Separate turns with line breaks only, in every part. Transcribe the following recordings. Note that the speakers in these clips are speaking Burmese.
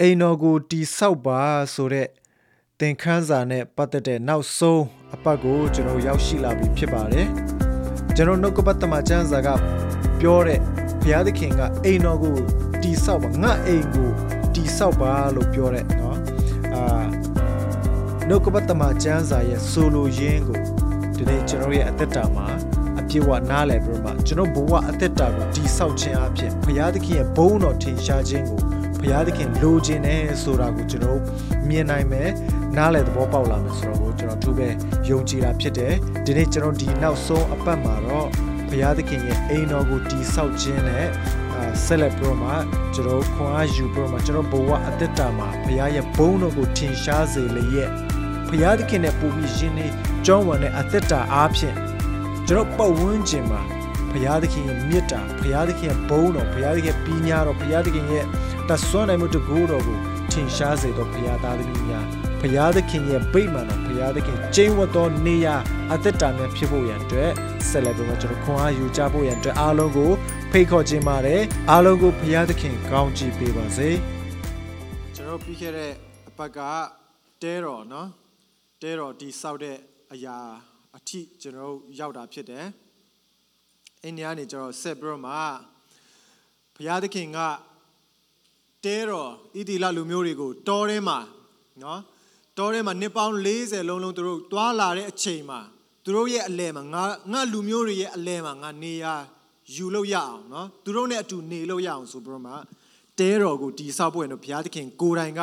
အိမ်တော်ကိုတီဆောက်ပါဆိုတဲ့သင်ခန်းစာနဲ့ပတ်သက်တဲ့နောက်ဆုံးအပတ်ကိုကျွန်တော်ရောက်ရှိလာပြီဖြစ်ပါတယ်ကျွန်တော်နှုတ်ကပတ်တမချန်းစာကပြောတဲ့ဘုရားသခင်ကအိမ်တော်ကိုတီဆောက်ပါငါအိမ်ကိုတီဆောက်ပါလို့ပြောတဲ့เนาะအာနှုတ်ကပတ်တမချန်းစာရဲ့ဆိုလိုရင်းကိုဒီနေ့ကျွန်တော်ရဲ့အသက်တာမှာအပြည့်ဝနားလည်ပြီးတော့မှကျွန်တော်ဘဝအသက်တာကိုတီဆောက်ခြင်းအပြင်ဘုရားသခင်ရဲ့ဘုန်းတော်ထင်ရှားခြင်းကို ဘုရားသခင်လိုချင်တယ်ဆိုတာကိုကျွန်တော်မြင်နိုင်မယ်နားလည်သဘောပေါက်လာမယ်ဆိုတော့ကိုကျွန်တော်သူပဲယုံကြည်တာဖြစ်တယ်ဒီနေ့ကျွန်တော်ဒီနောက်ဆုံးအပတ်မှာတော့ဘုရားသခင်ရဲ့အိမ်တော်ကိုတီဆောက်ခြင်းနဲ့ဆက်လက်ပြီးတော့မှကျွန်တော်ခွန်အားယူပြီးတော့မှကျွန်တော်ဘဝအသက်တာမှာဘုရားရဲ့ဘုန်းတော်ကိုထင်ရှားစေလျက်ဘုရားသခင်နဲ့ပူပြီးရင်းနေကြောင်းဝင်တဲ့အသက်တာအားဖြင့်ကျွန်တော်ပတ်ဝန်းကျင်မှာ ဘုရားသခင်ရဲ့မြတ်တာဘုရားသခင်ရဲ့ဘုန်းတော်ဘုရားသခင်ပညာတော်ဘုရားသခင်ရဲ့တဆွမ်းနိုင်မှုတကူတော်ကိုထင်ရှားစေသောဘုရားသားသမီးများဘုရားသခင်ရဲ့ဗိမာန်တော်ဘုရားသခင်ကျင်းဝတ်သောနေရာအသက်တာများဖြစ်ဖို့ရန်အတွက်ဆက်လက်ပြီးတော့ကျွန်တော်ခွန်အားယူကြဖို့ရန်အတွက်အားလုံးကိုဖိတ်ခေါ်ခြင်းပါတယ်အားလုံးကိုဘုရားသခင်ကောင်းချီးပေးပါစေကျွန်တော်ပြီးခဲ့တဲ့အပတ်ကတဲတော်နော်တဲတော်ဒီစောက်တဲ့အရာအထိကျွန်တော်ရောက်တာဖြစ်တယ် အိန္ဒိယနေကျွန်တော်ဆက်ပြီးတော့မှဘုရားသခင်ကတဲတော်ဣတိလလူမျိုးတွေကိုတောထဲမှာနော်တောထဲမှာနှစ်ပေါင်း40လုံးလုံးသူတို့တွာလာတဲ့အချိန်မှာသူတို့ရဲ့အလဲမှာငါငါလူမျိုးတွေရဲ့အလဲမှာငါနေရယူလို့ရအောင်နော်သူတို့နဲ့အတူနေလို့ရအောင်ဆိုပြီးတော့မှတဲတော်ကိုတီဆောက်ဖို့ရတော့ဘုရားသခင်ကိုယ်တိုင်က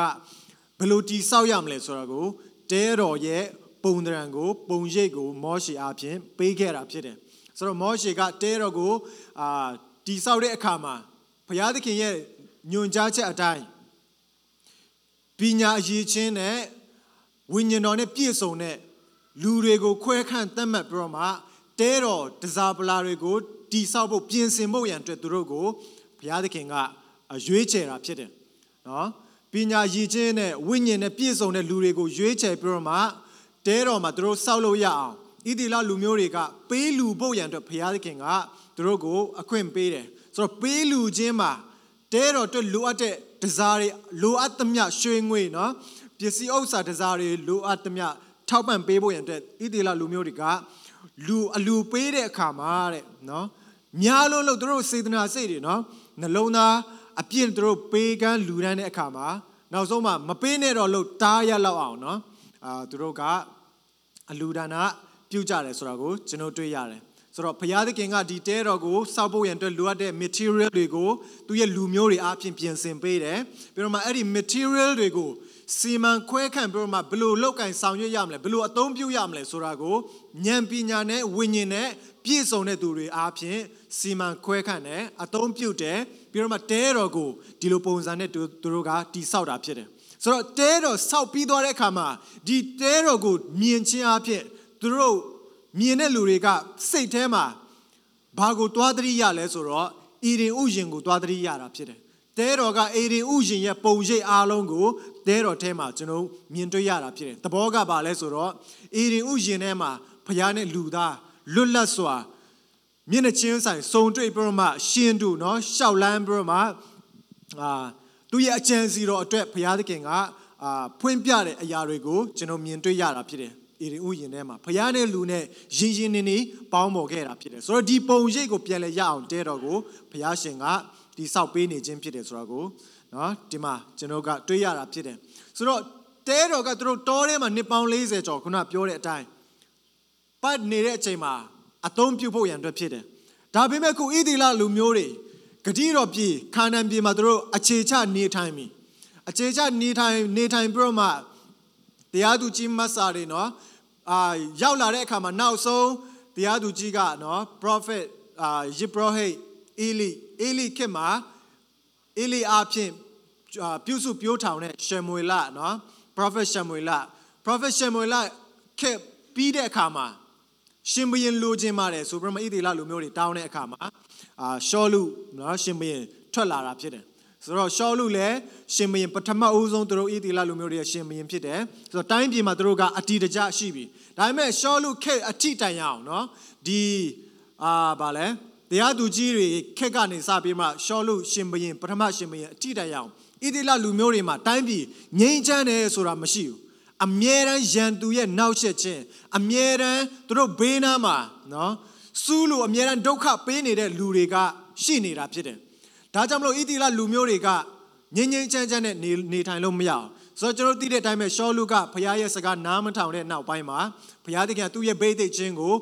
ဘယ်လိုတီဆောက်ရမလဲဆိုတာကိုတဲတော်ရဲ့ပုံတရံကိုပုံရိပ်ကိုမောရှေအားဖြင့်ပေးခဲ့တာဖြစ်တယ် ဆိုတော့မောရှေကတဲတော်ကိုအာတီဆောက်တဲ့အခါမှာဘုရားသခင်ရဲ့ညွန်ကြားချက်အတိုင်းပညာအရေးချင်းနဲ့ဝိညာဉ်တော်နဲ့ပြည့်စုံတဲ့လူတွေကိုခွဲခန့်သတ်မှတ်ပြီးတော့မှတဲတော်တစားပလာတွေကိုတိဆောက်ဖို့ပြင်ဆင်ဖို့ရန်အတွက်သူတို့ကိုဘုရားသခင်ကရွေးချယ်တာဖြစ်တယ်နော်ပညာရည်ချင်းနဲ့ဝိညာဉ်နဲ့ပြည့်စုံတဲ့လူတွေကိုရွေးချယ်ပြီးတော့မှတဲတော်မှာသူတို့စောက်လို့ရအောင် ဣတိလလူမျိုးတွေကပေးလူဖို့ရန်အတွက်ဘုရားသခင်ကသူတို့ကိုအခွင့်ပေးတယ်ဆိုတော့ပေးလူချင်းမှာတဲတော်အတွက်လိုအပ်တဲ့တစားတွေလိုအပ်သမျှရွှေငွေနော်ပစ္စည်းဥစ္စာတစားတွေလိုအပ်သမျှထောက်ပံ့ပေးဖို့ရန်အတွက်ဣသေလလူမျိုးတွေကလူအလူပေးတဲ့အခါမှာတဲ့နော်များလုံးလို့တို့စေတနာစိတ်တွေနော်နှလုံးသားအပြည့်တို့ပေးကမ်းလူဒန်းတဲ့အခါမှာနောက်ဆုံးမှမပေးနဲ့တော့လို့တားရလောက်အောင်နော်အာတို့ကအလူဒါနာ ပြုကြတယ်ဆိုတာကိုကျွန်တော်တွေ့ရတယ်ဆိုတော့ဘုရားသခင်ကဒီတဲတော်ကိုစောက်ဖို့ရန်အတွက်လိုအပ်တဲ့ material တွေကိုသူရဲ့လူမျိုးတွေအားဖြင့်ပြင်ဆင်ပေးတယ်ပြီးတော့မှအဲ့ဒီ material တွေကိုစီမံခွဲခန့်ပြီးတော့မှဘယ်လိုလောက်ကင်ဆောင်ရွက်ရမလဲဘယ်လိုအသုံးပြုရမလဲဆိုတာကိုဉာဏ်ပညာနဲ့ဝိညာဉ်နဲ့ပြည့်စုံတဲ့သူတွေအားဖြင့်စီမံခွဲခန့်တယ်အသုံးပြုတယ်ပြီးတော့မှတဲတော်ကိုဒီလိုပုံစံနဲ့သူတို့ကတိဆောက်တာဖြစ်တယ်ဆိုတော့တဲတော်ဆောက်ပြီးသွားတဲ့အခါမှာဒီတဲတော်ကိုမြင်ချင်းအဖြစ် သူတို့မြင်တဲ့လူတွေကစိတ်ထဲမှာဘာကိုတွားသတိရလဲဆိုတော့အီရင်ဥယျင်ကိုတွားသတိရတာဖြစ်တယ်တဲတော်ကအီရင်ဥယျင်ရဲ့ပုံရိပ်အားလုံးကိုတဲတော်ထဲမှာကျွန်တော်မြင်တွေ့ရတာဖြစ်တယ်သဘောကဘာလဲဆိုတော့အီရင်ဥယျင်ထဲမှာဖခင်နဲ့လူသားလွတ်လပ်စွာမျက်နှာချင်းဆိုင်စုံတွေ့ပြီးတော့မှရှင်းတူเนาะရှောက်လန်းပြီးတော့မှအာသူရဲ့အကြံစီတော်အတွက်ဘုရားသခင်ကအာဖွင့်ပြတဲ့အရာတွေကိုကျွန်တော်မြင်တွေ့ရတာဖြစ်တယ် အေရင်ဥယျင်ထဲမှာဖျားနဲ့လူနဲ့ရင်ရင်နေနေပေါင်းပေါ်ခဲ့တာဖြစ်တယ်ဆိုတော့ဒီပုံရိပ်ကိုပြန်လဲရအောင်တဲတော်ကိုဖျားရှင်ကဒီဆောက်ပေးနေခြင်းဖြစ်တယ်ဆိုတာကိုနော်ဒီမှာကျွန်တော်ကတွေးရတာဖြစ်တယ်ဆိုတော့တဲတော်ကသူတို့တောထဲမှာနှစ်ပေါင်း40ကျော်ခုနပြောတဲ့အတိုင်းပတ်နေတဲ့အချိန်မှာအသုံးပြုဖို့ရန်အတွက်ဖြစ်တယ်ဒါပေမဲ့ခုဣသီလလူမျိုးတွေဂတိတော်ပြည်ခါနန်ပြည်မှာသူတို့အခြေချနေထိုင်ပြီအခြေချနေထိုင်နေထိုင်ပြီးတော့မှတရားသူကြီးမတ်စာတွေနော် အာရောက်လာတဲ့အခါမှာနောက်ဆုံးတရားသူကြီးကနော် prophet အာယေဘရဟိတ်အေလိအေလိခေတ်မှာအေလိအဖြစ်ပြုစုပြောထောင်တဲ့ရှေမွေလနော် prophet ရှေမွေလ prophet ရှေမွေလခေတ်ပြီးတဲ့အခါမှာရှင်ဘရင်လိုချင်ပါတယ်ဆိုပြီးမှဣသေလလူမျိုးတွေတောင်းတဲ့အခါမှာအာရှောလူနော်ရှင်ဘရင်ထွက်လာတာဖြစ်တယ် ဆိုတော့ရှောလူလည်းရှင်ဘရင်ပထမအဦးဆုံးသူတို့ဣသီလလူမျိုးတွေရှင်ဘရင်ဖြစ်တယ်ဆိုတော့တိုင်းပြည်မှာသူတို့ကအတီတကြရှိပြီဒါပေမဲ့ရှောလူခက်အထိတိုင်ရအောင်နော်ဒီအာဗာလဲတရားသူကြီးတွေခက်ကနေစပြီးမှရှောလူရှင်ဘရင်ပထမရှင်ဘရင်အထိတိုင်ရအောင်
ဣသီလလူမျိုးတွေမှာတိုင်းပြည်ငြိမ်းချမ်းတယ်ဆိုတာမရှိဘူးအမြဲတမ်းရန်သူရဲ့နောက်ဆက်ခြင်းအမြဲတမ်းသူတို့ဘေးနားမှာနော်စူးလို့အမြဲတမ်းဒုက္ခပေးနေတဲ့လူတွေကရှိနေတာဖြစ်တယ် ဒါကြောင့်မလို့ဣသီလလူမျိုးတွေကငြိမ်းငြိမ်းချမ်းချမ်းနဲ့နေနေထိုင်လို့မရအောင်ဆိုတော့ကျွန်တော်သိတဲ့အတိုင်းပဲရှောလူကဘုရားရဲ့စကားနားမထောင်တဲ့နောက်ပိုင်းမှာဘုရားသခင်ကသူ့ရဲ့ဘိသိက်ချင်းကို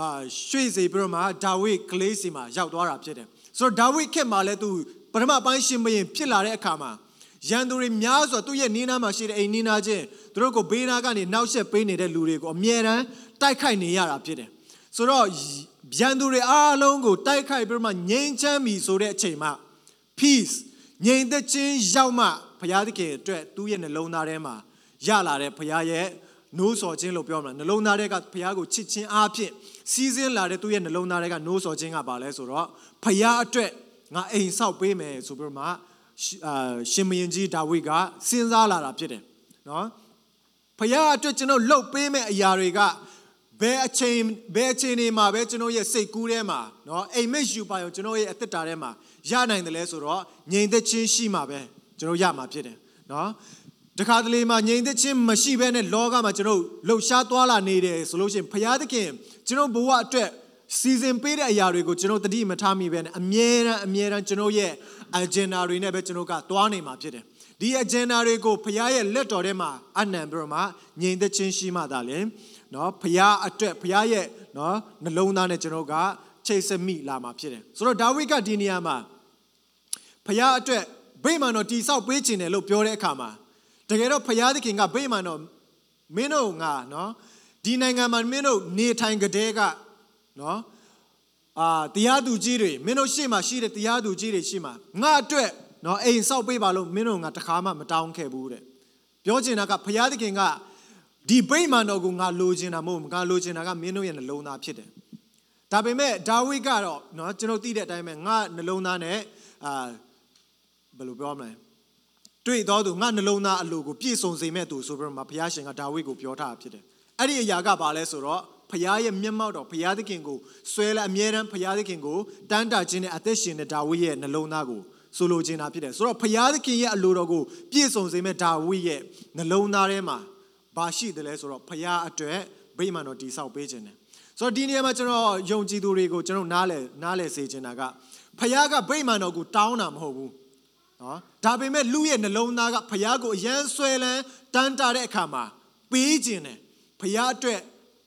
အာရွှေ့စေပြီးတော့မှဒါဝိဒ်ကလေးစီမှာရောက်သွားတာဖြစ်တယ်ဆိုတော့ဒါဝိဒ်ခေတ်မှာလည်းသူပထမပိုင်းရှင်ဘရင်ဖြစ်လာတဲ့အခါမှာရန်သူတွေများစွာသူ့ရဲ့နီးနားမှာရှိတဲ့အိမ်နီးနားချင်းသူတို့ကိုဘေးနားကနေနောက်ဆက်ပေးနေတဲ့လူတွေကိုအမြဲတမ်းတိုက်ခိုက်နေရတာဖြစ်တယ်ဆိုတော့ရန်သူတွေအားလုံးကိုတိုက်ခိုက်ပြီးမှငြိမ်းချမ်းပြီဆိုတဲ့အချိန်မှာ peace ငြိမ်သက်ခြင်းရောက်မှဘုရားသခင်အတွက်သူ့ရဲ့နှလုံးသားထဲမှာရလာတဲ့ဘုရားရဲ့နိုးစော်ခြင်းလို့ပြောမှာနှလုံးသားထဲကဘုရားကိုချစ်ခြင်းအားဖြင့်စီးဆင်းလာတဲ့သူ့ရဲ့နှလုံးသားထဲကနိုးစော်ခြင်းကဘာလဲဆိုတော့ဘုရားအတွက်ငါအိမ်ဆောက်ပေးမယ်ဆိုပြီးတော့မှအာရှင်မယင်ကြီးဒါဝိဒ်ကစဉ်းစားလာတာဖြစ်တယ်နော်ဖခင်အတွက်ကျွန်တော်လှုပ်ပေးမဲ့အရာတွေကဘယ်အချိန်ဘယ်အချိန်တွေမှာပဲကျွန်တော်ရဲ့စိတ်ကူးထဲမှာနော်အိမ်မက်ယူပါရောကျွန်တော်ရဲ့အသက်တာထဲမှာ ရနိုင်တယ်လဲဆိုတော့ငြိမ်သက်ခြင်းရှိမှာပဲကျွန်တော်ရမှာဖြစ်တယ်နော်တခါတလေမှာငြိမ်သက်ခြင်းမရှိဘဲနဲ့လောကမှာကျွန်တော်လှုပ်ရှားသွားလာနေတယ်ဆိုလို့ရှိရင်ဘုရားသခင်ကျွန်တော်ဘဝအတွက်စီစဉ်ပေးတဲ့အရာတွေကိုကျွန်တော်တတိမထားမိပဲနဲ့အမြဲတမ်းအမြဲတမ်းကျွန်တော်ရဲ့ agenda တွေနဲ့ပဲကျွန်တော်ကသွားနေမှာဖြစ်တယ်ဒီ agenda တွေကိုဘုရားရဲ့လက်တော်ထဲမှာအနံပြီးတော့မှငြိမ်သက်ခြင်းရှိမှသာလေနော်ဘုရားအတွက်ဘုရားရဲ့နော်နှလုံးသားနဲ့ကျွန်တော်ကချိန်စမိလာမှာဖြစ်တယ်ဆိုတော့ဒါဝိကဒီနေရာမှာ ဖခင်အတွက်ဗိမာန်တော်တိဆောက်ပေးခြင်းတယ်လို့ပြောတဲ့အခါမှာတကယ်တော့ဖခင်သခင်ကဗိမာန်တော်မင်းတို့ငါနော်ဒီနိုင်ငံမှာမင်းတို့နေထိုင်ကြတဲ့ကနော်အာတရားသူကြီးတွေမင်းတို့ရှေ့မှာရှိတဲ့တရားသူကြီးတွေရှေ့မှာငါအတွက်နော်အိမ်ဆောက်ပေးပါလို့မင်းတို့ငါတခါမှမတောင်းခဲ့ဘူးတဲ့ပြောချင်တာကဘုရားသခင်ကဒီဗိမာန်တော်ကိုငါလိုချင်တာမဟုတ်ငါလိုချင်တာကမင်းတို့ရဲ့နှလုံးသားဖြစ်တယ်ဒါပေမဲ့ဒါဝိဒ်ကတော့နော်ကျွန်တော်သိတဲ့အတိုင်းပဲငါနှလုံးသားနဲ့အာ ဘယ်လိုပြောမလဲတွေ့တော်သူငါနှလုံးသားအလိုကိုပြည့်စုံစေမဲ့သူဆိုပြီးတော့မှဘုရားရှင်ကဒါဝိဒ်ကိုပြောထားတာဖြစ်တယ်အဲ့ဒီအရာကဘာလဲဆိုတော့ဖခင်ရဲ့မျက်မှောက်တော်ဖခင်သခင်ကိုဆွဲလာအမြဲတမ်းဖခင်သခင်ကိုတန်းတာခြင်းနဲ့အသက်ရှင်တဲ့ဒါဝိဒ်ရဲ့နှလုံးသားကိုဆိုလိုချင်တာဖြစ်တယ်ဆိုတော့ဖခင်သခင်ရဲ့အလိုတော်ကိုပြည့်စုံစေမဲ့ဒါဝိဒ်ရဲ့နှလုံးသားထဲမှာဘာရှိတယ်လဲဆိုတော့ဖခင်အတွက်ဗိမာန်တော်တည်ဆောက်ပေးခြင်းတယ်ဆိုတော့ဒီနေရာမှာကျွန်တော်ယုံကြည်သူတွေကိုကျွန်တော်နားလဲနားလဲစေချင်တာကဖခင်ကဗိမာန်တော်ကိုတောင်းတာမဟုတ်ဘူး နော်ဒါပေမဲ့လူရဲ့နှလုံးသားကဖခင်ကိုအယမ်းဆွဲလန်းတန်းတာတဲ့အခါမှာပေးခြင်းတယ်ဖခင်အတွက်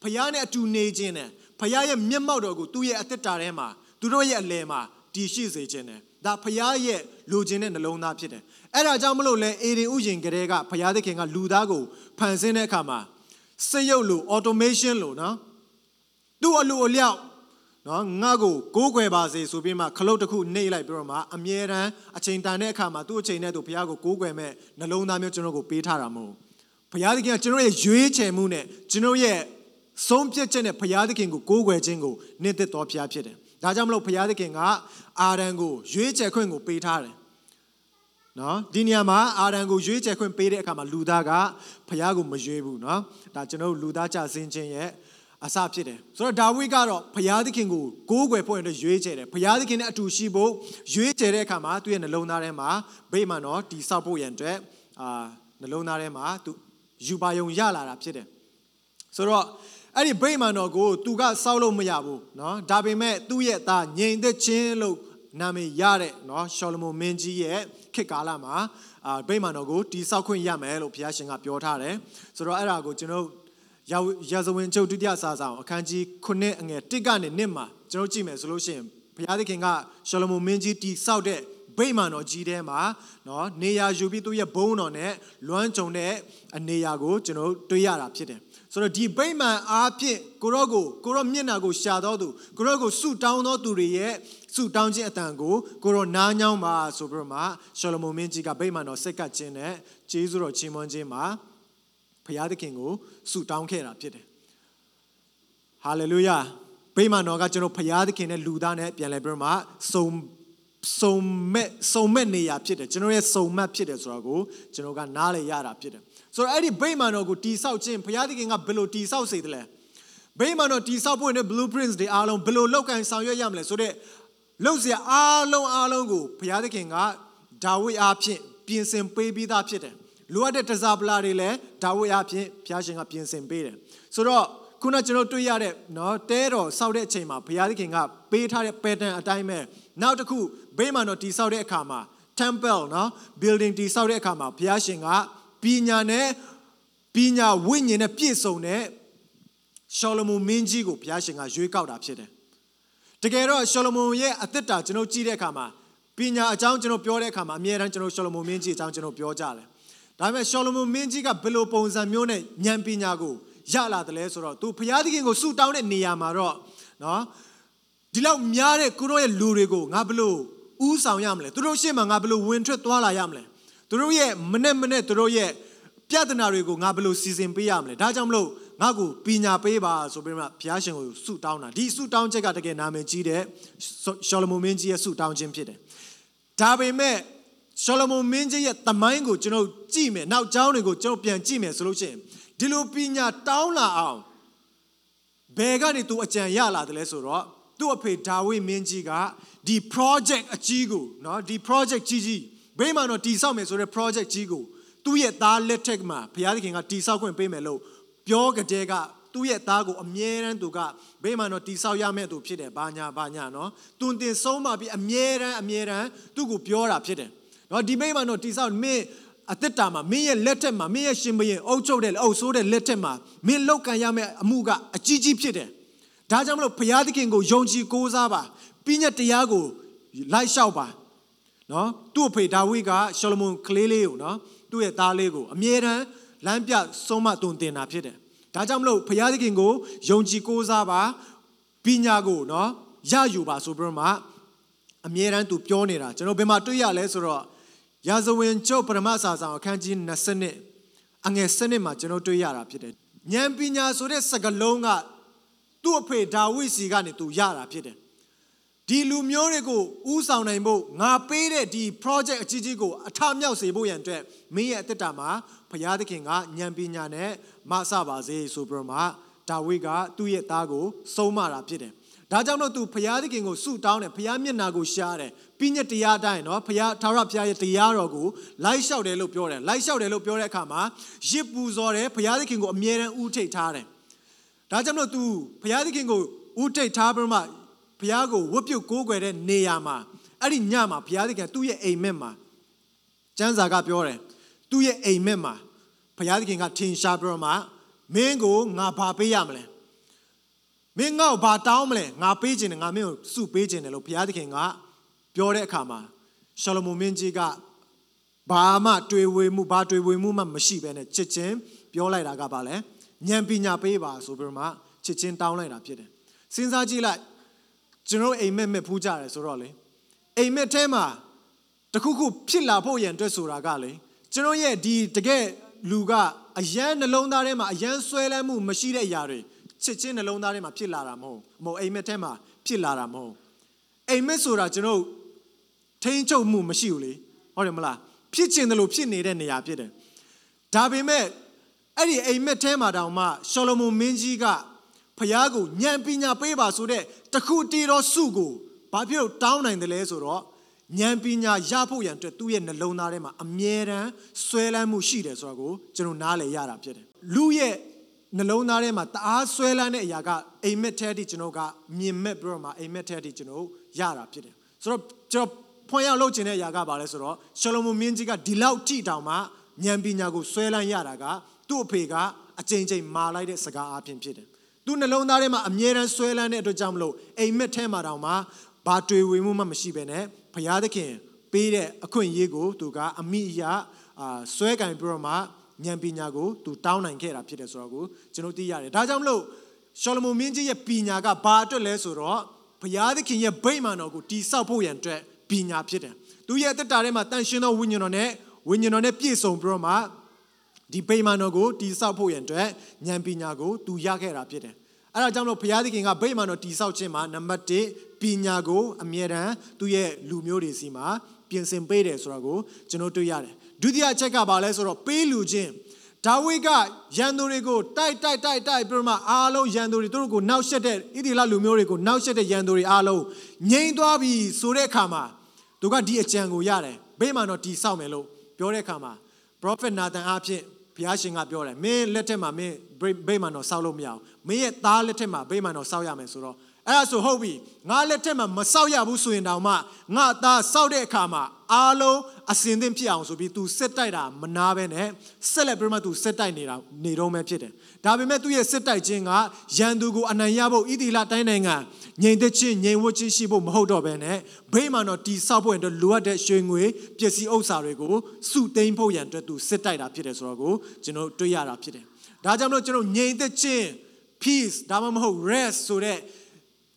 ဖခင်နဲ့အတူနေခြင်းနဲ့ဖခင်ရဲ့မျက်မှောက်တော်ကိုသူ့ရဲ့အသက်တာထဲမှာသူတို့ရဲ့အလယ်မှာတည်ရှိစေခြင်းနဲ့ဒါဖခင်ရဲ့လူချင်းတဲ့နှလုံးသားဖြစ်တယ်အဲ့ဒါကြောင့်မလို့လဲအေဒင်ဥယျင်ကလေးကဖခင်သခင်ကလူသားကိုဖန်ဆင်းတဲ့အခါမှာစက်ရုပ်လို automation လိုနော်သူ့အလိုအလျောက် နော်ငါ့ကိုကိုးကွယ်ပါစေဆိုပြီးမှခလုတ်တစ်ခုနှိပ်လိုက်ပြီးတော့မှအမြဲတမ်းအချိန်တန်တဲ့အခါမှာသူ့အချိန်နဲ့သူဘုရားကိုကိုးကွယ်မဲ့နှလုံးသားမျိုးကျွန်တော်ကိုပေးထားတာမဟုတ်ဘုရားသခင်ကကျွန်တော်ရဲ့ရွေးချယ်မှုနဲ့ကျွန်တော်ရဲ့ဆုံးဖြတ်ချက်နဲ့ဘုရားသခင်ကိုကိုးကွယ်ခြင်းကိုနှစ်သက်တော်ဘုရားဖြစ်တယ်။ဒါကြောင့်မလို့ဘုရားသခင်ကအာရန်ကိုရွေးချယ်ခွင့်ကိုပေးထားတယ်။နော်ဒီနေရာမှာအာရန်ကိုရွေးချယ်ခွင့်ပေးတဲ့အခါမှာလူသားကဘုရားကိုမရွေးဘူးနော်။ဒါကျွန်တော်တို့လူသားကြဆင်းခြင်းရဲ့ အစဖြစ်တယ်။ဆိုတော့ဒါဝိကတော့ဘုရားသခင်ကိုကိုးကွယ်ဖို့အတွက်ရွေးချယ်တယ်။ဘုရားသခင်နဲ့အတူရှိဖို့ရွေးချယ်တဲ့အခါမှာသူ့ရဲ့နှလုံးသားထဲမှာဗိမာန်တော်တည်ဆောက်ဖို့ရန်အတွက်အာနှလုံးသားထဲမှာသူယူပါယုံရလာတာဖြစ်တယ်။ဆိုတော့အဲ့ဒီဗိမာန်တော်ကိုသူကစောက်လို့မရဘူးเนาะဒါပေမဲ့သူ့ရဲ့သားငြိမ်သက်ခြင်းလို့နာမည်ရတဲ့เนาะရှောလမုန်မင်းကြီးရဲ့ခေတ်ကာလမှာအာဗိမာန်တော်ကိုတိဆောက်ခွင့်ရမယ်လို့ဘုရားရှင်ကပြောထားတယ်ဆိုတော့အဲ့ဒါကိုကျွန်တော် ရာဇဝင်ချုပ်ဒုတိယစာဆောင်အခန်းကြီး9အငယ်1ကနေ1မှာကျွန်တော်ကြည့်မယ်ဆိုလို့ရှိရင်ဘုရားသခင်ကရှောလမုန်မင်းကြီးတိဆောက်တဲ့ဗိမာန်တော်ကြီးထဲမှာနော်နေရာယူပြီးသူ့ရဲ့ဘုန်းတော်နဲ့လွမ်းကြုံတဲ့အနေရာကိုကျွန်တော်တွေ့ရတာဖြစ်တယ်ဆိုတော့ဒီဗိမာန်အားဖြင့်ကိုရော့ကိုကိုရော့မျက်နာကိုရှာတော်သူကိုရော့ကိုဆုတောင်းတော်သူတွေရဲ့ဆုတောင်းခြင်းအတန်ကိုကိုရော့နားညောင်းပါဆိုပြီးတော့မှရှောလမုန်မင်းကြီးကဗိမာန်တော်ဆက်ကပ်ခြင်းနဲ့ဂျေဇုတော်ချီးမွမ်းခြင်းမှာ ဘုရားသခင်ကိုဆုတောင်းခဲ့တာဖြစ်တယ်ဟာလေလုယာဗိမာန်တော်ကကျွန်တော်ဘုရားသခင်နဲ့လူသားနဲ့ပြန်လဲပြီးတော့မှစုံစုံမဲ့စုံမဲ့နေရာဖြစ်တယ်ကျွန်တော်ရဲ့စုံမတ်ဖြစ်တယ်ဆိုတာကိုကျွန်တော်ကနားလေရတာဖြစ်တယ်ဆိုတော့အဲ့ဒီဗိမာန်တော်ကိုတိဆောက်ခြင်းဘုရားသခင်ကဘယ်လိုတိဆောက်စေတယ်လဲဗိမာန်တော်တိဆောက်ဖို့နဲ့ blueprints တွေအားလုံးဘယ်လိုလောက်ကန်ဆောင်ရွက်ရမလဲဆိုတော့လောက်စရာအားလုံးအားလုံးကိုဘုရားသခင်ကဒါဝိဒ်အားဖြင့်ပြင်ဆင်ပေးပြီးသားဖြစ်တယ် လိုအပ်တဲ့တစားပလာတွေလည်းဒါဝိအဖြစ်ဘုရားရှင်ကပြင်ဆင်ပေးတယ်ဆိုတော့ခုနကျွန်တော်တွေ့ရတဲ့နော်တဲတော်စောက်တဲ့အချိန်မှာဘုရားသခင်ကပေးထားတဲ့ pattern အတိုင်းပဲနောက်တစ်ခုဘေးမှာတော့တိဆောက်တဲ့အခါမှာ temple နော် building တိဆောက်တဲ့အခါမှာဘုရားရှင်ကပညာနဲ့ပညာဝိညာဉ်နဲ့ပြည့်စုံတဲ့ရှောလမုန်မင်းကြီးကိုဘုရားရှင်ကရွေးကောက်တာဖြစ်တယ်တကယ်တော့ရှောလမုန်ရဲ့အသက်တာကျွန်တော်ကြည့်တဲ့အခါမှာပညာအကြောင်းကျွန်တော်ပြောတဲ့အခါမှာအမြဲတမ်းကျွန်တော်ရှောလမုန်မင်းကြီးအကြောင်းကျွန်တော်ပြောကြတယ် ဒါပေမဲ့ရှောလမုန်မင်းကြီးကဘယ်လိုပုံစံမျိုးနဲ့ဉာဏ်ပညာကိုရလာတယ်လဲဆိုတော့သူဘုရားသခင်ကိုဆုတောင်းတဲ့နေရာမှာတော့နော်ဒီလောက်များတဲ့ကိုရောရဲ့လူတွေကိုငါဘလို့ဥဆောင်ရမလဲသူတို့ရှေ့မှာငါဘလို့ဝင်ထွက်သွားလာရမလဲသူတို့ရဲ့မနဲ့မနဲ့သူတို့ရဲ့ပြဿနာတွေကိုငါဘလို့စီစဉ်ပေးရမလဲဒါကြောင့်မလို့ငါ့ကိုပညာပေးပါဆိုပြီးမှဘုရားရှင်ကိုဆုတောင်းတာဒီဆုတောင်းချက်ကတကယ်နာမည်ကြီးတဲ့ရှောလမုန်မင်းကြီးရဲ့ဆုတောင်းခြင်းဖြစ်တယ်ဒါပေမဲ့ ရှောလမုန်မင်းကြီးရဲ့တမိုင်းကိုကျွန်တော်ကြည့်မယ်နောက်ကျောင်းတွေကိုကျွန်တော်ပြန်ကြည့်မယ်ဆိုလို့ရှိရင်ဒီလိုပညာတောင်းလာအောင်ဘယ်ကနေသူအကြံရလာတယ်လဲဆိုတော့သူ့အဖေဒါဝိမင်းကြီးကဒီ project အကြီးကိုเนาะဒီ project ကြီးကြီးဘယ်မှာတော့တည်ဆောက်မယ်ဆိုတဲ့ project ကြီးကိုသူ့ရဲ့သားလက်ထက်မှာဘုရားသခင်ကတည်ဆောက်ခွင့်ပေးမယ်လို့ပြောကြတဲ့ကသူ့ရဲ့သားကိုအမြဲတမ်းသူကဘေးမှာတော့တိဆောက်ရမယ့်သူဖြစ်တယ်ဘာညာဘာညာနော်သူတင်ဆုံးမှပြီးအမြဲတမ်းအမြဲတမ်းသူ့ကိုပြောတာဖြစ်တယ် နော်ဒီဘေးမှာတော့တိဆောက်မင်းအသက်တာမှာမင်းရဲ့လက်ထက်မှာမင်းရဲ့ရှင်ဘရင်အုပ်ချုပ်တဲ့အုပ်ဆိုးတဲ့လက်ထက်မှာမင်းလောက်ကန်ရမယ့်အမှုကအကြီးကြီးဖြစ်တယ်။ဒါကြောင့်မလို့ဘုရားသခင်ကိုယုံကြည်ကိုးစားပါ။ပြည့်ညတ်တရားကိုလိုက်လျှောက်ပါ။နော်သူ့အဖေဒါဝိကရှောလမုန်ကလေးလေးကိုနော်သူ့ရဲ့သားလေးကိုအမြဲတမ်းလမ်းပြဆုံးမတုံတင်တာဖြစ်တယ်။ဒါကြောင့်မလို့ဘုရားသခင်ကိုယုံကြည်ကိုးစားပါပညာကိုနော်ရယူပါဆိုပြီးတော့မှအမြဲတမ်းသူပြောနေတာကျွန်တော်ဘယ်မှာတွေ့ရလဲဆိုတော့ ရာဇဝင်ကျုပ်ပရမစာဆောင်အခန်းကြီး20အငယ်7မှာကျွန်တော်တွေ့ရတာဖြစ်တယ်။ဉာဏ်ပညာဆိုတဲ့စကားလုံးကသူ့အဖေဒါဝိစီကနေသူရတာဖြစ်တယ်။ဒီလူမျိုးတွေကိုဥဆောင်နိုင်ဖို့ငါပေးတဲ့ဒီ project အကြီးကြီးကိုအထမြောက်စေဖို့ရန်အတွက်မင်းရဲ့အသက်တာမှာဘုရားသခင်ကဉာဏ်ပညာနဲ့မဆပါစေဆိုပြီးတော့မှဒါဝိကသူ့ရဲ့သားကိုဆုံးမတာဖြစ်တယ်။ ဒါကြောင့်တော့သူဘုရားသခင်ကိုဆုတောင်းတယ်ဘုရားမျက်နာကိုရှားတယ်ပြည့်ညက်တရားအတိုင်းနော်ဘုရားထာဝရဘုရားရဲ့တရားတော်ကိုလိုက်လျှောက်တယ်လို့ပြောတယ်လိုက်လျှောက်တယ်လို့ပြောတဲ့အခါမှာရစ်ပူဇော်တယ်ဘုရားသခင်ကိုအမြဲတမ်းဥထိတ်ထားတယ်ဒါကြောင့်မလို့ तू ဘုရားသခင်ကိုဥထိတ်ထားပြီးမှဘုရားကိုဝတ်ပြုတ်ကိုးကွယ်တဲ့နေရာမှာအဲ့ဒီညမှာဘုရားသခင်သူ့ရဲ့အိမ်မက်မှာကျမ်းစာကပြောတယ်သူ့ရဲ့အိမ်မက်မှာဘုရားသခင်ကထင်ရှားပြီးတော့မှမင်းကိုငါဘာပေးရမလဲ မင်းငါ့ကိုဘာတောင်းမလဲငါပေးခြင်းနဲ့ငါမင်းကိုစုပေးခြင်းတယ်လို့ဘုရားသခင်ကပြောတဲ့အခါမှာရှောလမုန်မင်းကြီးကဘာမှတွေ့ဝေမှုဘာတွေ့ဝေမှုမှမရှိဘဲနဲ့ချစ်ချင်းပြောလိုက်တာကဘာလဲဉာဏ်ပညာပေးပါဆိုပြီးမှချစ်ချင်းတောင်းလိုက်တာဖြစ်တယ်စဉ်းစားကြည့်လိုက်ကျွန်တော်အိမ်မက်မက်ဖူးကြတယ်ဆိုတော့လေအိမ်မက်ထဲမှာတခုခုဖြစ်လာဖို့ရန်အတွက်ဆိုတာကလေကျွန်တော်ရဲ့ဒီတကယ်လူကအယမ်းနှလုံးသားထဲမှာအယမ်းဆွဲလန်းမှုမရှိတဲ့အရာတွေ ချစ်ချင်းနှလုံးသားထဲမှာဖြစ်လာတာမဟုတ်မဟုတ်အိမ်မက်ထဲမှာဖြစ်လာတာမဟုတ်အိမ်မက်ဆိုတာကျွန်တော်ထိန်းချုပ်မှုမရှိဘူးလေဟုတ်တယ်မလားဖြစ်ချင်တယ်လို့ဖြစ်နေတဲ့နေရာဖြစ်တယ်ဒါပေမဲ့အဲ့ဒီအိမ်မက်ထဲမှာတောင်မှရှောလမုန်မင်းကြီးကဖျားကိုဉာဏ်ပညာပေးပါဆိုတဲ့တခုတည်းသောစုကိုဘာဖြစ်လို့တောင်းနိုင်တယ်လဲဆိုတော့ဉာဏ်ပညာရဖို့ရန်အတွက်သူ့ရဲ့နှလုံးသားထဲမှာအမြဲတမ်းဆွဲလန်းမှုရှိတယ်ဆိုတာကိုကျွန်တော်နားလည်ရတာဖြစ်တယ်လူရဲ့ နှလုံးသားထဲမှာတအားဆွဲလန်းတဲ့အရာကအိမ်မက်ထဲတိကျွန်တော်ကမြင်မဲ့ပြီးတော့မှအိမ်မက်ထဲတိကျွန်တော်ရတာဖြစ်တယ်ဆိုတော့ကျွန်တော်ဖွင့်ရောက်လုပ်ချင်တဲ့အရာကဘာလဲဆိုတော့ရှောလမုန်မင်းကြီးကဒီလောက်ထိတောင်မှဉာဏ်ပညာကိုဆွဲလန်းရတာကသူ့အဖေကအချိန်ချင်းမာလိုက်တဲ့စကားအပြင်ဖြစ်တယ်သူ့နှလုံးသားထဲမှာအမြဲတမ်းဆွဲလန်းတဲ့အတွက်ကြောင့်မလို့အိမ်မက်ထဲမှာတောင်မှဘာတွေ့ဝေမှုမှမရှိဘဲနဲ့ဘုရားသခင်ပေးတဲ့အခွင့်အရေးကိုသူကအမိအရာအာဆွဲကင်ပြီးတော့မှ ဉာဏ်ပညာကိုသူတောင်းနိုင်ခဲ့တာဖြစ်တယ်ဆိုတော့ကိုကျွန်တော်သိရတယ်ဒါကြောင့်မလို့ရှောလမုန်မင်းကြီးရဲ့ပညာကဘာအတွက်လဲဆိုတော့ဘုရားသခင်ရဲ့ဗိမာန်တော်ကိုတိဆောက်ဖို့ရန်အတွက်ပညာဖြစ်တယ်သူရဲ့တက်တာထဲမှာတန်ရှင်းသောဝိညာဉ်တော်နဲ့ဝိညာဉ်တော်နဲ့ပြည့်စုံပြီးတော့မှဒီဗိမာန်တော်ကိုတိဆောက်ဖို့ရန်အတွက်ဉာဏ်ပညာကိုသူရခဲ့တာဖြစ်တယ်အဲဒါကြောင့်လို့ဘုရားသခင်ကဗိမာန်တော်တိဆောက်ခြင်းမှာနံပါတ်1ပညာကိုအမြဲတမ်းသူ့ရဲ့လူမျိုးတွေစီမှာပြင်ဆင်ပေးတယ်ဆိုတာကိုကျွန်တော်တွေ့ရတယ် ဒုတိယချက်ကဘာလဲဆိုတော့ပေးလူချင်းဒါဝိဒ်ကရန်သူတွေကိုတိုက်တိုက်တိုက်တိုက်ပြီးမှအားလုံးရန်သူတွေသူတို့ကိုနောက်ဆက်တဲ့ဣသရေလလူမျိုးတွေကိုနောက်ဆက်တဲ့ရန်သူတွေအားလုံးငြိမ်သွားပြီဆိုတဲ့အခါမှာသူကဒီအကြံကိုရတယ်ဘေးမှာတော့တီဆောက်မယ်လို့ဘပြောတဲ့အခါမှာ prophet Nathan အဖြစ်ဘုရားရှင်ကပြောတယ်မင်းလက်ထက်မှာမင်းဗိမာန်တော်ဆောက်လို့မရအောင်မင်းရဲ့သားလက်ထက်မှာဗိမာန်တော်ဆောက်ရမယ်ဆိုတော့ အဲ့ဒါဆိုဟုတ်ပြီငါလက်ထက်မှာမဆောက်ရဘူးဆိုရင်တောင်မှငါသားဆောက်တဲ့အခါမှာအားလုံးအစင်သင့်ဖြစ်အောင်ဆိုပြီး तू စစ်တိုက်တာမနာပဲနဲ့ဆက်လက်ပြီးမှ तू စစ်တိုက်နေတာနေတော့မှဖြစ်တယ်ဒါပေမဲ့သူ့ရဲ့စစ်တိုက်ခြင်းကရန်သူကိုအနိုင်ရဖို့ဣတိလတိုင်းနိုင်ငံငြိမ်သက်ခြင်းငြိမ်ဝတ်ခြင်းရှိဖို့မဟုတ်တော့ဘဲနဲ့ဗိမာန်တော်တီဆောက်ဖို့အတွက်လိုအပ်တဲ့ရွှေငွေပစ္စည်းဥစ္စာတွေကိုစုသိမ်းဖို့ရန်အတွက် तू စစ်တိုက်တာဖြစ်တယ်ဆိုတော့ကိုကျွန်တော်တွေ့ရတာဖြစ်တယ်ဒါကြောင့်မလို့ကျွန်တော်ငြိမ်သက်ခြင်း peace ဒါမှမဟုတ် rest ဆိုတဲ့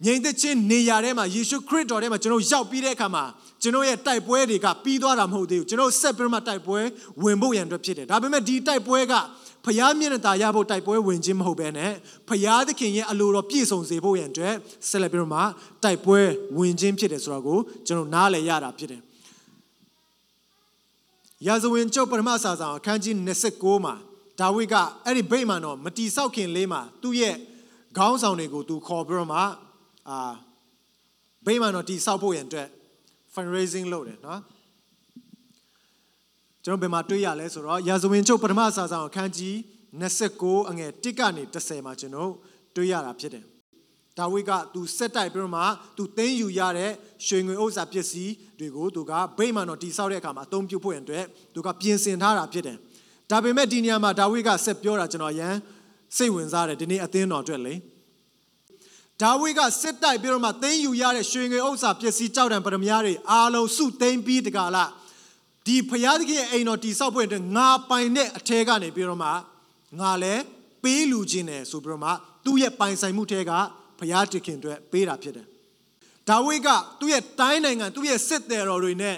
ငြိမ်သက်ခြင်းနေရာထဲမှာယေရှုခရစ်တော်ထဲမှာကျွန်တော်ရောက်ပြီးတဲ့အခါမှာကျွန်တော်ရဲ့တိုက်ပွဲတွေကပြီးသွားတာမဟုတ်သေးဘူးကျွန်တော်ဆက်ပြီးမှတိုက်ပွဲဝင်ဖို့ရန်အတွက်ဖြစ်တယ်ဒါပေမဲ့ဒီတိုက်ပွဲကဖျားမျက်နှာตาရဖို့တိုက်ပွဲဝင်ခြင်းမဟုတ်ဘဲနဲ့ဖျားသခင်ရဲ့အလိုတော်ပြည့်စုံစေဖို့ရန်အတွက်ဆက်လက်ပြီးမှတိုက်ပွဲဝင်ခြင်းဖြစ်တယ်ဆိုတော့ကိုကျွန်တော်နားလည်ရတာဖြစ်တယ်ရာဇဝင်ကျုပ်ပထမစာဆောင်အခန်းကြီး29မှာဒါဝိဒ်ကအဲ့ဒီဗိမာန်တော်မတီဆောက်ခင်လေးမှာသူ့ရဲ့ခေါင်းဆောင်တွေကိုသူခေါ်ပြီးတော့မှ အာဗိမာန်တော်တီဆောက်ဖို့ရန်အတွက် fundraising လုပ်တယ်နော်ကျွန်တော်ဘယ်မှာတွေ့ရလဲဆိုတော့ရာဇဝင်ချုပ်ပထမစာဆောင်အခန်းကြီး29အငယ်1ကနေ30မှာကျွန်တော်တွေ့ရတာဖြစ်တယ်ဒါဝိဒ်ကသူစက်တိုက်ပြီးတော့မှသူသိမ်းယူရတဲ့ရွှေငွေဥစ္စာပစ္စည်းတွေကိုသူကဗိမာန်တော်တည်ဆောက်တဲ့အခါမှာအသုံးပြုဖို့ရန်အတွက်သူကပြင်ဆင်ထားတာဖြစ်တယ်ဒါပေမဲ့ဒီနေရာမှာဒါဝိဒ်ကဆက်ပြောတာကျွန်တော်ရန်စိတ်ဝင်စားတယ်ဒီနေ့အသင်းတော်အတွက်လေ ဒါဝိဒ်ကစစ်တိုက်ပြီးတော့မှသိမ်းယူရတဲ့ရွှေငွေဥစ္စာပစ္စည်းကြောက်တံပရမများတွေအားလုံးစုသိမ်းပြီးတကလားဒီဖျားသခင်ရဲ့အိမ်တော်တိဆောက်ဖို့အတွက်ငါပိုင်တဲ့အထဲကနေပြီးတော့မှငါလည်းပေးလူခြင်းတယ်ဆိုပြီးတော့မှသူ့ရဲ့ပိုင်ဆိုင်မှုထဲကဖျားသခင်အတွက်ပေးတာဖြစ်တယ်။ဒါဝိဒ်ကသူ့ရဲ့တိုင်းနိုင်ငံသူ့ရဲ့စစ်သည်တော်တွေနဲ့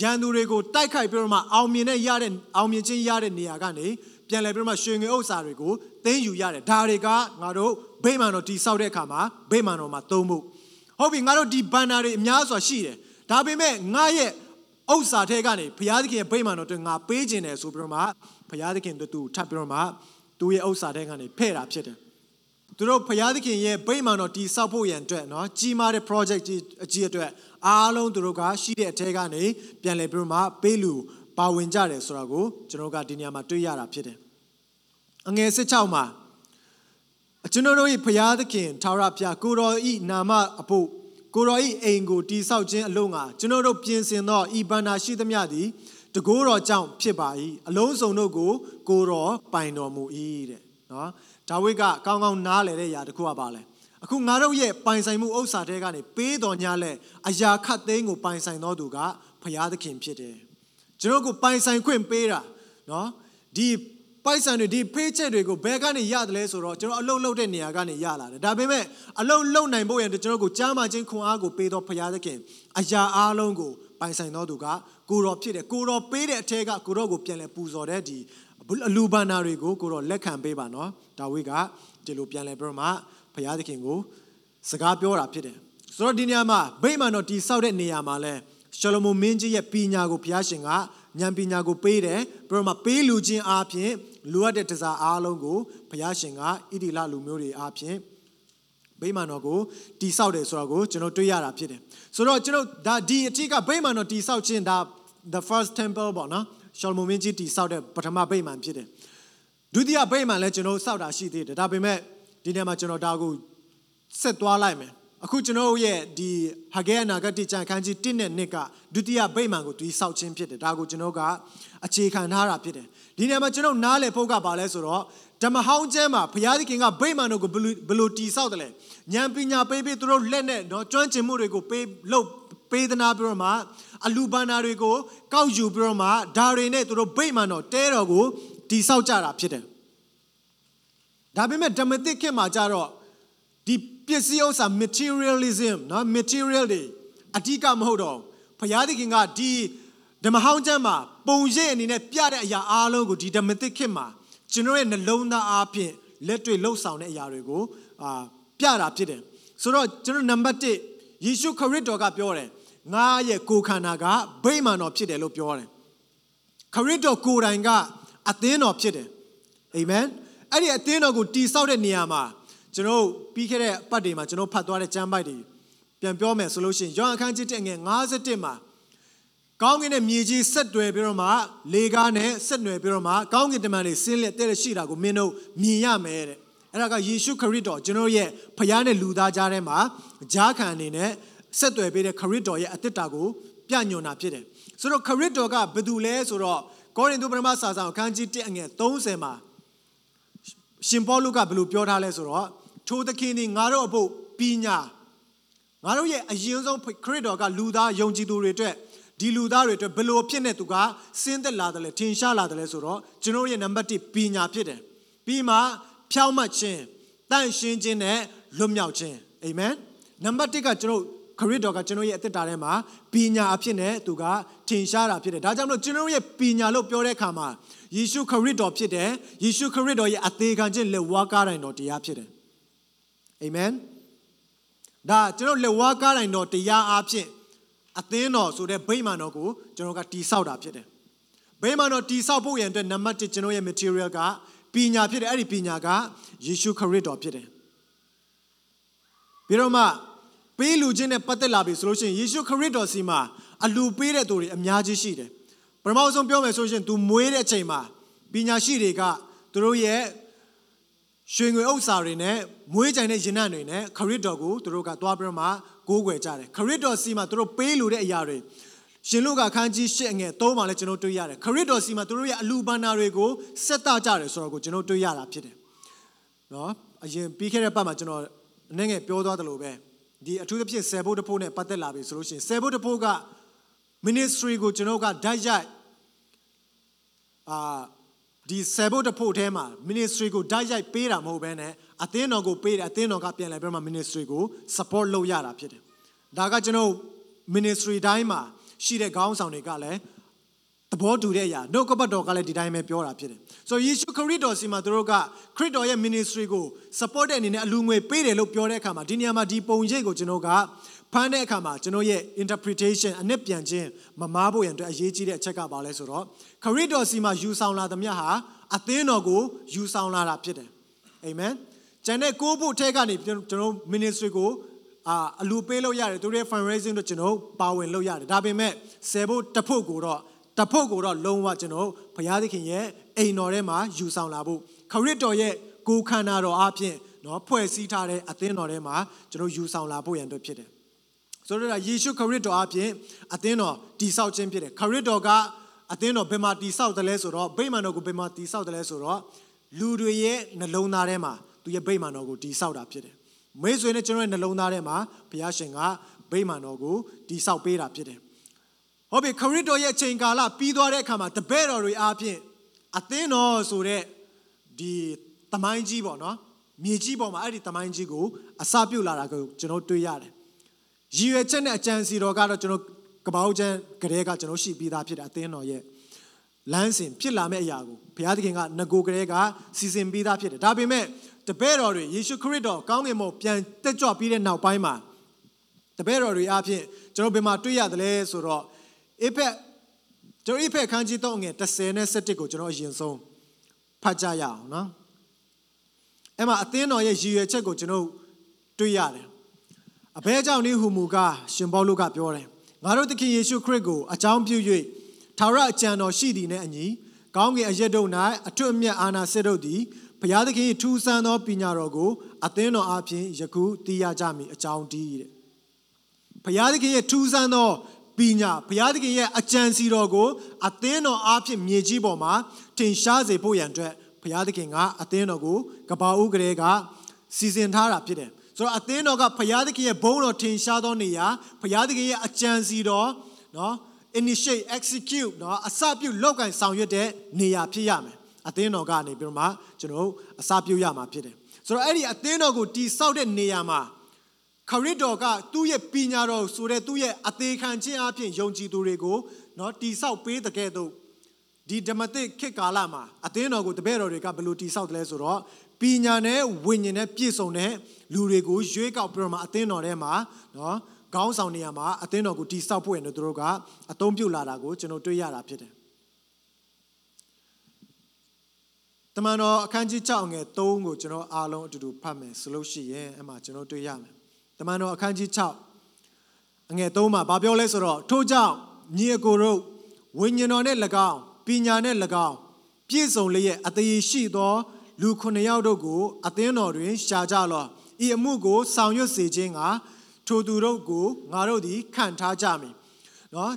ရန်သူတွေကိုတိုက်ခိုက်ပြီးတော့မှအောင်မြင်တဲ့ရတဲ့အောင်မြင်ခြင်းရတဲ့နေရာကနေ ပြန်လည်ပြီးတော့မှရွှေငွေဥစ္စာတွေကိုသိမ်းယူရတယ်။ဒါတွေကငါတို့ဗိမာန်တော်တိဆောက်တဲ့အခါမှာဗိမာန်တော်မှာသုံးဖို့ဟုတ်ပြီငါတို့ဒီဘန်နာတွေအများစွာရှိတယ်။ဒါပေမဲ့ငါရဲ့ဥစ္စာထဲကနေဘုရားသခင်ရဲ့ဗိမာန်တော်တွေငါပေးခြင်းတယ်ဆိုပြီးတော့မှဘုရားသခင်တို့သူထပ်ပြီးတော့မှသူ့ရဲ့ဥစ္စာထဲကနေဖဲ့တာဖြစ်တယ်သူတို့ဘုရားသခင်ရဲ့ဗိမာန်တော်တည်ဆောက်ဖို့ရန်အတွက်เนาะကြီးမားတဲ့ project ကြီးအကြီးအတွက်အားလုံးသူတို့ကရှိတဲ့အထဲကနေပြန်လည်ပြီးတော့မှပေးလူ ပါဝင်ကြတယ်ဆိုတာကိုကျွန်တော်ကဒီနေရာမှာတွေ့ရတာဖြစ်တယ်အငယ်16မှာကျွန်တော်တို့၏ဘုရားသခင်ထာဝရဘုရားကိုတော်ဤနာမအဖို့ကိုတော်ဤအိမ်ကိုတိဆောက်ခြင်းအလုံးငါကျွန်တော်တို့ပြင်ဆင်သောဤဘန္နာရှိသမျှသည်တကိုးတော်ကြောင့်ဖြစ်ပါ၏အလုံးစုံတို့ကိုကိုတော်ပိုင်တော်မူ၏တဲ့နော်ဒါဝိဒ်ကကောင်းကောင်းနားလည်တဲ့ຢာတစ်ခုကပါလဲအခုငါတို့ရဲ့ပိုင်ဆိုင်မှုဥစ္စာတွေကနေပေးတော်ညာလဲအရာခတ်သိမ်းကိုပိုင်ဆိုင်တော်သူကဖရာသခင်ဖြစ်တယ် ကျွန်တော်ကိုပိုင်ဆိုင်ခွင့်ပေးတာနော်ဒီပိုက်ဆံတွေဒီဖေးချက်တွေကိုဘယ်ကနေရတယ်လဲဆိုတော့ကျွန်တော်အလုတ်လုတ်တဲ့နေရာကနေရလာတယ်ဒါပေမဲ့အလုတ်လုတ်နိုင်ဖို့ရန်ကျွန်တော်ကိုကြားမှချင်းခွန်အားကိုပေးတော့ဖရာသခင်အရာအားလုံးကိုပိုင်ဆိုင်တော်သူကကိုတော်ဖြစ်တယ်ကိုတော်ပေးတဲ့အထက်ကကိုတော်ကိုပြန်လဲပူဇော်တဲ့ဒီအလူဘာနာတွေကိုကိုတော်လက်ခံပေးပါနော်ဒါဝိကဒီလိုပြန်လဲပြီးတော့မှဖရာသခင်ကိုစကားပြောတာဖြစ်တယ်ဆိုတော့ဒီနေရာမှာဗိမာန်တော်တီဆောက်တဲ့နေရာမှာလဲ ရှလမုန်မင်းကြီးရဲ့ပညာကိုဘုရားရှင်ကဉာဏ်ပညာကိုပေးတယ်ပြီးတော့မှပေးလူချင်းအားဖြင့်လိုအပ်တဲ့တစားအားလုံးကိုဘုရားရှင်ကဣတိလလူမျိုးတွေအားဖြင့်ဗိမာန်တော်ကိုတီဆောက်တယ်ဆိုတော့ကိုကျွန်တော်တွေ့ရတာဖြစ်တယ်ဆိုတော့ကျွန်တော်ဒါဒီအထက်ကဗိမာန်တော်တီဆောက်ခြင်းဒါ the first temple ပေါ့နော်ရှောလမုန်မင်းကြီးတီဆောက်တဲ့ပထမဗိမာန်ဖြစ်တယ်ဒုတိယဗိမာန်လည်းကျွန်တော်စောက်တာရှိသေးတယ်ဒါပေမဲ့ဒီနေ့မှာကျွန်တော်ဒါကိုဆက်သွားလိုက်မယ် အခုကျွန်တော်ရဲ့ဒီဟာဂဲအနာဂတ်ကျမ်းခန်းကြီး1နဲ့2ကဒုတိယဗိမာန်ကိုတီဆောက်ခြင်းဖြစ်တယ်ဒါကိုကျွန်တော်ကအခြေခံထားတာဖြစ်တယ်ဒီနေရာမှာကျွန်တော်နားလည်ဖို့ကပါလဲဆိုတော့ဓမ္မဟောင်းကျမ်းမှာဘုရားသခင်ကဗိမာန်တို့ကိုဘယ်လိုတီဆောက်တယ်လဲဉာဏ်ပညာပေးပြီးသူတို့လက်နဲ့เนาะကျွမ်းကျင်မှုတွေကိုပေးလုပ်ပေးသနာပြီးတော့မှအလူဘန္နာတွေကိုကောက်ယူပြီးတော့မှဒါတွေနဲ့သူတို့ဗိမာန်တော်တဲတော်ကိုတီဆောက်ကြတာဖြစ်တယ်ဒါပေမဲ့ဓမ္မသစ်ခေတ်မှာကြတော့ဒီ ပစ္စည်းဥစ္စာ materialism နော် material တွေအဓိကမဟုတ်တော့ဘုရားသခင်ကဒီဓမ္မဟောင်းကျမ်းမှာပုံရိပ်အနေနဲ့ပြတဲ့အရာအားလုံးကိုဒီဓမ္မသစ်ခေတ်မှာကျွန်တော်ရဲ့နှလုံးသားအားဖြင့်လက်တွေ့လှုပ်ဆောင်တဲ့အရာတွေကိုအာပြတာဖြစ်တယ်ဆိုတော့ကျွန်တော်နံပါတ်1ယေရှုခရစ်တော်ကပြောတယ်ငါရဲ့ကိုယ်ခန္ဓာကဗိမာန်တော်ဖြစ်တယ်လို့ပြောတယ်ခရစ်တော်ကိုယ်တိုင်ကအသင်းတော်ဖြစ်တယ်အာမင်အဲ့ဒီအသင်းတော်ကိုတည်ဆောက်တဲ့နေရာမှာ ကျွန်တော်ပြီးခဲ့တဲ့အပတ်တွေမှာကျွန်တော်ဖတ်သွားတဲ့ကျမ်းပိုက်တွေပြန်ပြောမယ်ဆိုလို့ရှိရင်ယောဟန်အခန်းကြီး1ငယ်51မှာကောင်းကင်နဲ့မြေကြီးဆက်တွယ်ပြီးတော့မှလေကားနဲ့ဆက်နွယ်ပြီးတော့မှကောင်းကင်တမန်တွေဆင်းလက်တဲ့ရှိတာကိုမင်းတို့မြင်ရမယ်တဲ့အဲ့ဒါကယေရှုခရစ်တော်ကျွန်တော်ရဲ့ဖခင်နဲ့လူသားကြားထဲမှာဂျားခံအနေနဲ့ဆက်သွယ်ပေးတဲ့ခရစ်တော်ရဲ့အသက်တာကိုပြညွန်တာဖြစ်တယ်ဆိုတော့ခရစ်တော်ကဘယ်သူလဲဆိုတော့ကောရိန္သုပထမစာဆောင်အခန်းကြီး1အငယ်30မှာရှင်ပေါလုကဘယ်လိုပြောထားလဲဆိုတော့ ထိုသခင်ဒီငါတို့အဖို့ပညာငါတို့ရဲ့အရင်ဆုံးခရစ်တော်ကလူသားယုံကြည်သူတွေအတွက်ဒီလူသားတွေအတွက်ဘယ်လိုဖြစ်နေသူကစင်းသက်လာတယ်လဲထင်ရှားလာတယ်လဲဆိုတော့ကျွန်တော်ရဲ့နံပါတ်1ပညာဖြစ်တယ်ပြီးမှဖြောင့်မတ်ခြင်းတန့်ရှင်းခြင်းနဲ့လွတ်မြောက်ခြင်းအာမင်နံပါတ်1ကကျွန်တော်ခရစ်တော်ကကျွန်တော်ရဲ့အသက်တာထဲမှာပညာအဖြစ်နဲ့သူကထင်ရှားတာဖြစ်တယ်ဒါကြောင့်မလို့ကျွန်တော်ရဲ့ပညာလို့ပြောတဲ့အခါမှာယေရှုခရစ်တော်ဖြစ်တယ်ယေရှုခရစ်တော်ရဲ့အသေးခံခြင်းလက်ဝါးကားတိုင်းတော်တရားဖြစ်တယ် အာမင်ဒါကျွန်တော်လက်ဝါးကားတိုင်းတော်တရားအဖြစ်အသင်းတော်ဆိုတဲ့ဗိမာန်တော်ကိုကျွန်တော်ကတိဆောက်တာဖြစ်တယ်ဗိမာန်တော်တိဆောက်ဖို့ရန်အတွက်နံပါတ်1ကျွန်တော်ရဲ့ material ကပညာဖြစ်တယ်အဲ့ဒီပညာကယေရှုခရစ်တော်ဖြစ်တယ်ပြီးတော့မှပေးလူချင်းနဲ့ပတ်သက်လာပြီဆိုလို့ရှိရင်ယေရှုခရစ်တော်စီမှာအလူပေးတဲ့သူတွေအများကြီးရှိတယ်ပထမဆုံးပြောမယ်ဆိုရှင် तू မွေးတဲ့အချိန်မှာပညာရှိတွေကသူတို့ရဲ့ရွှေငွေဥစ္စာတွေနဲ့ မွေးကြိုင်တဲ့ရင်နှံတွေနဲ့ခရစ်တော်ကိုသူတို့ကသွားပြီးတော့မှကိုးကွယ်ကြတယ်ခရစ်တော်စီမှာသူတို့ပေးလူတဲ့အရာတွေရှင်လုကခန်းကြီးရှစ်အငယ်သုံးပါလဲကျွန်တော်တွေ့ရတယ်ခရစ်တော်စီမှာသူတို့ရဲ့အလူပန္နာတွေကိုစက်တကြတယ်ဆိုတော့ကိုကျွန်တော်တွေ့ရတာဖြစ်တယ်နော်အရင်ပြီးခဲ့တဲ့ပတ်မှာကျွန်တော်အနေငယ်ပြောသွားတယ်လို့ပဲဒီအထူးသဖြင့်ဆယ်ဘုတ်တဖို့နဲ့ပတ်သက်လာပြီဆိုလို့ရှိရင်ဆယ်ဘုတ်တဖို့က ministry ကိုကျွန်တော်ကဓာတ်ရိုက်အာ ဒီဆယ်ဘုတ်တဖို့ထဲမှာ ministry ကိုဓာတ်ရိုက်ပေးတာမဟုတ်ဘဲနဲ့အသင်းတော်ကိုပေးတယ်အသင်းတော်ကပြန်လဲပြီးမှ ministry ကို support လုပ်ရတာဖြစ်တယ်ဒါကကျွန်တော် ministry တိုင်းမှာရှိတဲ့ခေါင်းဆောင်တွေကလည်းသဘောတူတဲ့အရာနှုတ်ကပတ်တော်ကလည်းဒီတိုင်းပဲပြောတာဖြစ်တယ်ဆိုယေရှုခရစ်တော်စီမှာသူတို့ကခရစ်တော်ရဲ့ ministry ကို support တဲ့အနေနဲ့အလူငွေပေးတယ်လို့ပြောတဲ့အခါမှာဒီနေရာမှာဒီပုံရိပ်ကိုကျွန်တော်က ဖမ်းတဲ့အခါမှာကျွန်တော်ရဲ့ interpretation အနစ်ပြန်ခြင်းမမားဖို့ရန်အတွက်အရေးကြီးတဲ့အချက်ကပါလဲဆိုတော့ခရစ်တော်စီမှာယူဆောင်လာသမျှဟာအသင်းတော်ကိုယူဆောင်လာတာဖြစ်တယ်အာမင်ကျန်တဲ့ကိုးဖို့ထဲကနေကျွန်တော် ministry ကိုအာအလူပေးလို့ရတယ်သူတို့ရဲ့ fundraising တို့ကျွန်တော်ပါဝင်လို့ရတယ်ဒါပေမဲ့ဆယ်ဖို့တစ်ဖို့ကိုတော့တဖို့ကိုတော့လုံးဝကျွန်တော်ဘုရားသခင်ရဲ့အိမ်တော်ထဲမှာယူဆောင်လာဖို့ခရစ်တော်ရဲ့ကိုယ်ခန္ဓာတော်အပြင်เนาะဖွဲ့စည်းထားတဲ့အသင်းတော်ထဲမှာကျွန်တော်ယူဆောင်လာဖို့ရန်အတွက်ဖြစ်တယ် ဆိုတော့ယေရှုခရစ်တော်အပြင်အသင်းတော်တည်ဆောက်ခြင်းဖြစ်တယ်ခရစ်တော်ကအသင်းတော်ဘယ်မှာတည်ဆောက်တယ်လဲဆိုတော့ဗိမာန်တော်ကိုဘယ်မှာတည်ဆောက်တယ်လဲဆိုတော့လူတွေရဲ့နှလုံးသားထဲမှာသူရဲ့ဗိမာန်တော်ကိုတည်ဆောက်တာဖြစ်တယ်မိတ်ဆွေနဲ့ကျွန်တော်ရဲ့နှလုံးသားထဲမှာဘုရားရှင်ကဗိမာန်တော်ကိုတည်ဆောက်ပေးတာဖြစ်တယ်ဟုတ်ပြီခရစ်တော်ရဲ့အချိန်ကာလပြီးသွားတဲ့အခါမှာတပည့်တော်တွေအားဖြင့်အသင်းတော်ဆိုတဲ့ဒီတမိုင်းကြီးပေါ့နော်မြေကြီးပေါ်မှာအဲ့ဒီတမိုင်းကြီးကိုအစပြုတ်လာတာကိုကျွန်တော်တွေ့ရတယ် ရည်ရွယ်ချက်နဲ့အကြံစီတော်ကတော့ကျွန်တော်ကပောက်ချမ်းကလေးကကျွန်တော်ရှိပြီးသားဖြစ်တဲ့အသင်းတော်ရဲ့လမ်းစဉ်ဖြစ်လာမယ့်အရာကိုဘုရားသခင်ကငကိုကလေးကစီစဉ်ပြီးသားဖြစ်တယ်ဒါပေမဲ့တပည့်တော်တွေယေရှုခရစ်တော်ကောင်းကင်ဘုံပြန်တက်ကြွပြီးတဲ့နောက်ပိုင်းမှာတပည့်တော်တွေအားဖြင့်ကျွန်တော်ဘယ်မှာတွေ့ရတယ်လဲဆိုတော့အေဖက်ကျွန်တော်အေဖက်ခန်းကြီးတော့ငယ်30နဲ့17ကိုကျွန်တော်အရင်ဆုံးဖတ်ကြရအောင်နော်အဲ့မှာအသင်းတော်ရဲ့ရည်ရွယ်ချက်ကိုကျွန်တော်တွေ့ရတယ် အဘဲကြောင့်နေဟူမူကားရှင်ပေါလုကပြောတယ်ငါတို့သခင်ယေရှုခရစ်ကိုအကြောင်းပြု၍ထာဝရအကြံတော်ရှိသည်နဲ့အညီကောင်းကင်အရက်တို့၌အထွတ်အမြတ်အာနာစစ်တို့သည်ဘုရားသခင်၏ထူးဆန်းသောပညာတော်ကိုအသင်းတော်အပြင်ယခုသိရကြမည်အကြောင်းတည်းတဲ့ဘုရားသခင်ရဲ့ထူးဆန်းသောပညာဘုရားသခင်ရဲ့အကြံစီတော်ကိုအသင်းတော်အားဖြင့်မြေကြီးပေါ်မှာထင်ရှားစေဖို့ရန်အတွက်ဘုရားသခင်ကအသင်းတော်ကိုကဘာဦးကလေးကစီစဉ်ထားတာဖြစ်တယ် ဆိုတော့အသင်းတော်ကဘုရားသခင်ရဲ့ဘုန်းတော်ထင်ရှားသောနေရာဘုရားသခင်ရဲ့အကြံစီတော်နော် initiate execute နော်အစပြုလောက်ကင်ဆောင်ရွက်တဲ့နေရာဖြစ်ရမယ်အသင်းတော်ကနေပြီးတော့မှကျွန်တော်အစပြုရမှာဖြစ်တယ်ဆိုတော့အဲ့ဒီအသင်းတော်ကိုတိဆောက်တဲ့နေရာမှာခရစ်တော်ကသူ့ရဲ့ပညာတော်ဆိုတဲ့သူ့ရဲ့အသေးခံခြင်းအပြင်ယုံကြည်သူတွေကိုနော်တိဆောက်ပေးတဲ့ကဲ့သို့ဒီဓမ္မသစ်ခေတ်ကာလမှာအသင်းတော်ကိုတပည့်တော်တွေကဘယ်လိုတိဆောက်တယ်လဲဆိုတော့ ပညာနဲ့ဝိညာဉ်နဲ့ပြည့်စုံတဲ့လူတွေကိုရွေးကောက်ပြီးတော့မှအသင်းတော်ထဲမှာနော်ခေါင်းဆောင်နေရာမှာအသင်းတော်ကိုတိဆောက်ဖို့ရတဲ့သူတို့ကအသုံးပြုလာတာကိုကျွန်တော်တွေ့ရတာဖြစ်တယ်တမန်တော်အခန်းကြီး6ငယ်3ကိုကျွန်တော်အားလုံးအတူတူဖတ်မယ်ဆိုလို့ရှိရင်အဲ့မှာကျွန်တော်တွေ့ရမယ်တမန်တော်အခန်းကြီး6အငယ်3မှာဗာပြောလဲဆိုတော့ထို့ကြောင့်ညီအကိုတို့ဝိညာဉ်တော်နဲ့၎င်းပညာနဲ့၎င်းပြည့်စုံလျက်အသေးရှိသော လူခုနှစ်ယောက်တို့ကို အသင်းတော်တွင် ရှာကြလော့ဤအမှုကို ဆောင်ရွက်စေခြင်းကထိုသူတို့ကိုငါတို့သည်ခံထားကြမည်နော်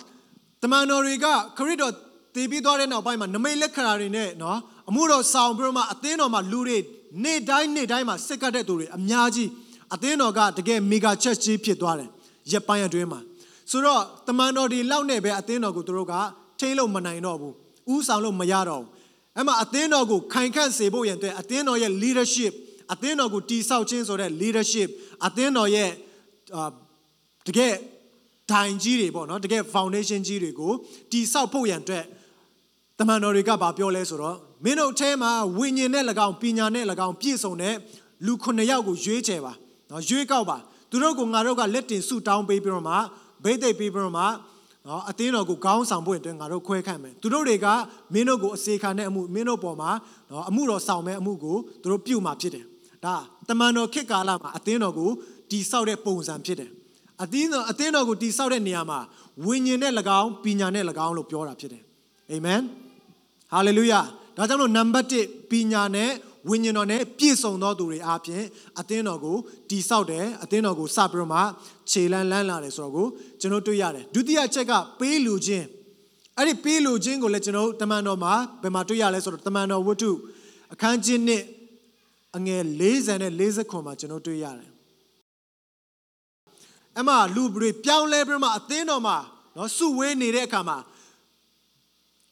တမန်တော်တွေကခရစ်တော်တည်ပြီးသွားတဲ့နောက်ပိုင်းမှာနမိတ်လက္ခဏာတွေနဲ့နော်အမှုတော်ဆောင်ပြီးတော့မှအသင်းတော်မှာလူတွေနေ့တိုင်းနေ့တိုင်းမှာစစ်ကတ်တဲ့သူတွေအများကြီးအသင်းတော်ကတကယ်မီဂါချက်ကြီးဖြစ်သွားတယ်ရက်ပိုင်းအတွင်းမှာဆိုတော့တမန်တော်တွေလောက်နေပဲအသင်းတော်ကိုသူတို့ကထိလို့မနိုင်တော့ဘူးဥဆောင်လို့မရတော့ဘူး အဲ့မှာအသင်းတော်ကိုခိုင်ခန့်စေဖို့ရန်အတွက်အသင်းတော်ရဲ့ leadership အသင်းတော်ကိုတည်ဆောက်ခြင်းဆိုတဲ့ leadership အသင်းတော်ရဲ့အာတကယ်ဒိုင်ကြီးတွေပေါ့နော်တကယ် foundation ကြီးတွေကိုတည်ဆောက်ဖို့ရန်အတွက်တမန်တော်တွေကဘာပြောလဲဆိုတော့မင်းတို့အထဲမှာဝိညာဉ်နဲ့၎င်းပညာနဲ့၎င်းပြည့်စုံတဲ့လူခုနှစ်ယောက်ကိုရွေးချယ်ပါနော်ရွေးကောက်ပါသူတို့ကိုငါတို့ကလက်တင်ဆုတောင်းပေးပြီးတော့မှဘိတ်သိက်ပေးပြီးတော့မှ နော်အသင်းတော်ကိုကောင်းဆောင်ဖို့အတွက်ငါတို့ခွဲခန့်မယ်သူတို့တွေကမင်းတို့ကိုအစေခံတဲ့အမှုမင်းတို့ပေါ်မှာနော်အမှုတော်ဆောင်မဲ့အမှုကိုသူတို့ပြုမှာဖြစ်တယ်ဒါတမန်တော်ခေတ်ကာလမှာအသင်းတော်ကိုတည်ဆောက်တဲ့ပုံစံဖြစ်တယ်အသင်းတော်အသင်းတော်ကိုတည်ဆောက်တဲ့နေရာမှာဝိညာဉ်နဲ့၎င်းပညာနဲ့၎င်းလို့ပြောတာဖြစ်တယ်အာမင်ဟာလေလုယာဒါကြောင့်လို့နံပါတ်1ပညာနဲ့ဝိညာဉ်တော်နဲ့ပြည့်စုံသောသူတွေအားဖြင့်အသင်းတော်ကိုတည်ဆောက်တယ်အသင်းတော်ကိုစပြီးတော့မှခြေလန်းလန်းလာတယ်ဆိုတော့ကို ကျွန်တော်တွေ့ရတယ်ဒုတိယချက်ကပေးလူချင်းအဲ့ဒီပေးလူချင်းကိုလည်းကျွန်တော်တမန်တော်မှာဘယ်မှာတွေ့ရလဲဆိုတော့တမန်တော်ဝတ္ထုအခန်းကြီး1အငယ်40နဲ့40ခွန်မှာကျွန်တော်တွေ့ရတယ်အမှလူတွေပြောင်းလဲပြီးမှအသင်းတော်မှာနော်စုဝေးနေတဲ့အခါမှာ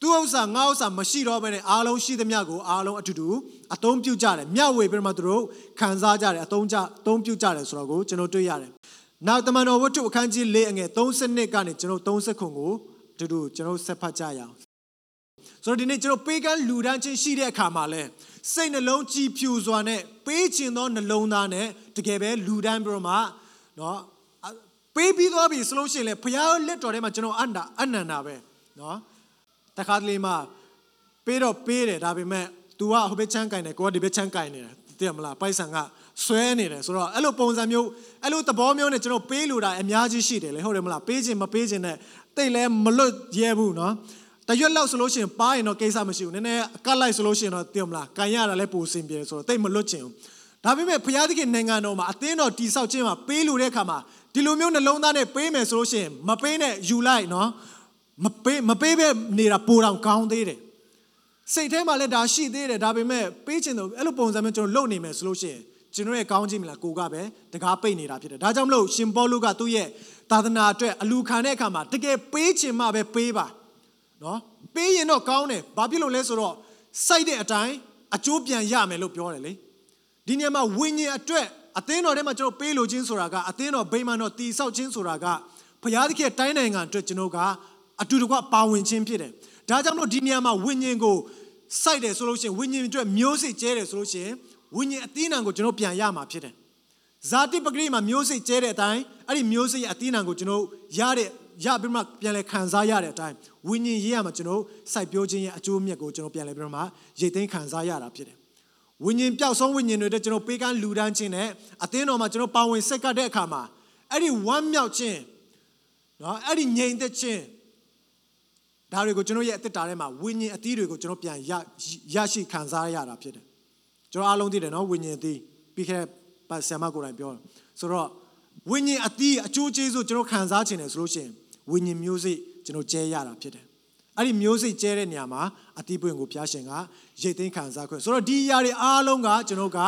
သူဥစ္စာငါဥစ္စာမရှိတော့ဘဲနဲ့အားလုံးရှိသမျှကိုအားလုံးအတူတူအသုံးပြုကြတယ်မျှဝေပြီးမှသူတို့ခံစားကြတယ်အသုံးကြအသုံးပြုကြတယ်ဆိုတော့ကိုကျွန်တော်တွေ့ရတယ် နောက်တမန်တော်ဝတ္ထုအခန်းကြီး၄အငယ်32ကနေကျွန်တော်30ခွန်ကိုအတူတူကျွန်တော်ဆက်ဖတ်ကြရအောင်ဆိုတော့ဒီနေ့ကျွန်တော်ပေးကမ်းလူဒန်းချင်းရှိတဲ့အခါမှာလဲစိတ်နှလုံးကြည်ဖြူစွာနဲ့ပေးခြင်းသောနှလုံးသားနဲ့တကယ်ပဲလူဒန်းပြီးတော့မှနော်ပေးပြီးသွားပြီဆိုလို့ရှိရင်လေဘုရားလက်တော်ထဲမှာကျွန်တော်အန္တာအနန္တာပဲနော်တခါတလေမှပေးတော့ပေးတယ်ဒါပေမဲ့ तू ကဟိုဘက်ချမ်းကင်တယ်ကိုကဒီဘက်ချမ်းကင်နေတယ်သိရမလားပိုက်ဆံက ဆွဲနေတယ်ဆိုတော့အဲ့လိုပုံစံမျိုးအဲ့လိုသဘောမျိုးနဲ့ကျွန်တော်ပေးလို့တာအများကြီးရှိတယ်လေဟုတ်တယ်မလားပေးခြင်းမပေးခြင်းနဲ့တိတ်လဲမလွတ်ရဲဘူးနော်တရွက်လောက်ဆိုလို့ရှိရင်ပါရင်တော့ကိစ္စမရှိဘူးနည်းနည်းအကတ်လိုက်ဆိုလို့ရှိရင်တော့သိရမလားကန်ရတာလဲပိုစင်ပြေဆိုတော့တိတ်မလွတ်ချင်ဘူးဒါပေမဲ့ဘုရားသခင်နိုင်ငံတော်မှာအသင်းတော်တိဆောက်ခြင်းမှာပေးလို့တဲ့အခါမှာဒီလိုမျိုးနှလုံးသားနဲ့ပေးမယ်ဆိုလို့ရှိရင်မပေးနဲ့ယူလိုက်နော်မပေးမပေးပဲနေတာပိုတောင်ကောင်းသေးတယ်စိတ်ထဲမှာလည်းဒါရှိသေးတယ်ဒါပေမဲ့ပေးချင်တယ်အဲ့လိုပုံစံမျိုးကျွန်တော်လုပ်နေမယ်ဆိုလို့ရှိရင် ကျွန်တော်ရဲ့ကောင်းခြင်းမလားကိုကပဲတကားပိတ်နေတာဖြစ်တယ်ဒါကြောင့်မလို့ရှင်ပေါလုကသူ့ရဲ့သာသနာအတွက်အလူခံတဲ့အခါမှာတကယ်ပေးချင်မှပဲပေးပါနော်ပေးရင်တော့ကောင်းတယ်ဘာဖြစ်လို့လဲဆိုတော့စိုက်တဲ့အတိုင်းအကျိုးပြန်ရမယ်လို့ပြောတယ်လေဒီနေရာမှာဝိညာဉ်အတွက်အသင်းတော်ထဲမှာကျွန်တော်ပေးလို့ခြင်းဆိုတာကအသင်းတော်ဗိမာန်တော်တည်ဆောက်ခြင်းဆိုတာကဘုရားသခင်တိုင်းနိုင်ငံအတွက်ကျွန်တော်ကအတူတကွပါဝင်ခြင်းဖြစ်တယ်။ဒါကြောင့်မို့ဒီနေရာမှာဝိညာဉ်ကိုစိုက်တယ်ဆိုလို့ရှိရင်ဝိညာဉ်အတွက်မျိုးစိတ်ကျဲတယ်ဆိုလို့ရှိရင် ဝိညာဉ်အသီးနှံကိုကျွန်တော်ပြန်ရမှာဖြစ်တယ်။ဇာတိပဂရိမှာမျိုးစိတ်ကျဲတဲ့အတိုင်းအဲ့ဒီမျိုးစိတ်ရဲ့အသီးနှံကိုကျွန်တော်ရတဲ့ရပြီးမှပြန်လဲခံစားရတဲ့အတိုင်းဝိညာဉ်ရေးရမှာကျွန်တော်စိုက်ပျိုးခြင်းရဲ့အကျိုးမြတ်ကိုကျွန်တော်ပြန်လဲပြီးမှရိတ်သိမ်းခံစားရတာဖြစ်တယ်။ဝိညာဉ်ပျောက်ဆုံးဝိညာဉ်တွေတဲ့ကျွန်တော်ပေးကမ်းလူဒန်းခြင်းနဲ့အသင်းတော်မှာကျွန်တော်ပါဝင်ဆက်ကပ်တဲ့အခါမှာအဲ့ဒီဝမ်းမြောက်ခြင်းနော်အဲ့ဒီငြိမ်သက်ခြင်းဒါတွေကိုကျွန်တော်ရဲ့အသက်တာထဲမှာဝိညာဉ်အသီးတွေကိုကျွန်တော်ပြန်ရရရှိခံစားရတာဖြစ်တယ် ကျွန်တော်အားလုံးသိတယ်နော်ဝိညာဉ်အသီးပြီးခဲ့တဲ့ဆရာမကိုယ်တိုင်ပြောတာဆိုတော့ဝိညာဉ်အသီးအကျိုးကျေးဇူးကျွန်တော်ခံစားခြင်းတယ်ဆိုလို့ရှိရင်ဝိညာဉ်မျိုးစိကျွန်တော်ကျဲရတာဖြစ်တယ်အဲ့ဒီမျိုးစိကျဲတဲ့နေရာမှာအသီးပွင့်ကိုဘုရားရှင်ကရိတ်သိမ်းခံစားခွင့်ဆိုတော့ဒီຢာတွေအားလုံးကကျွန်တော်က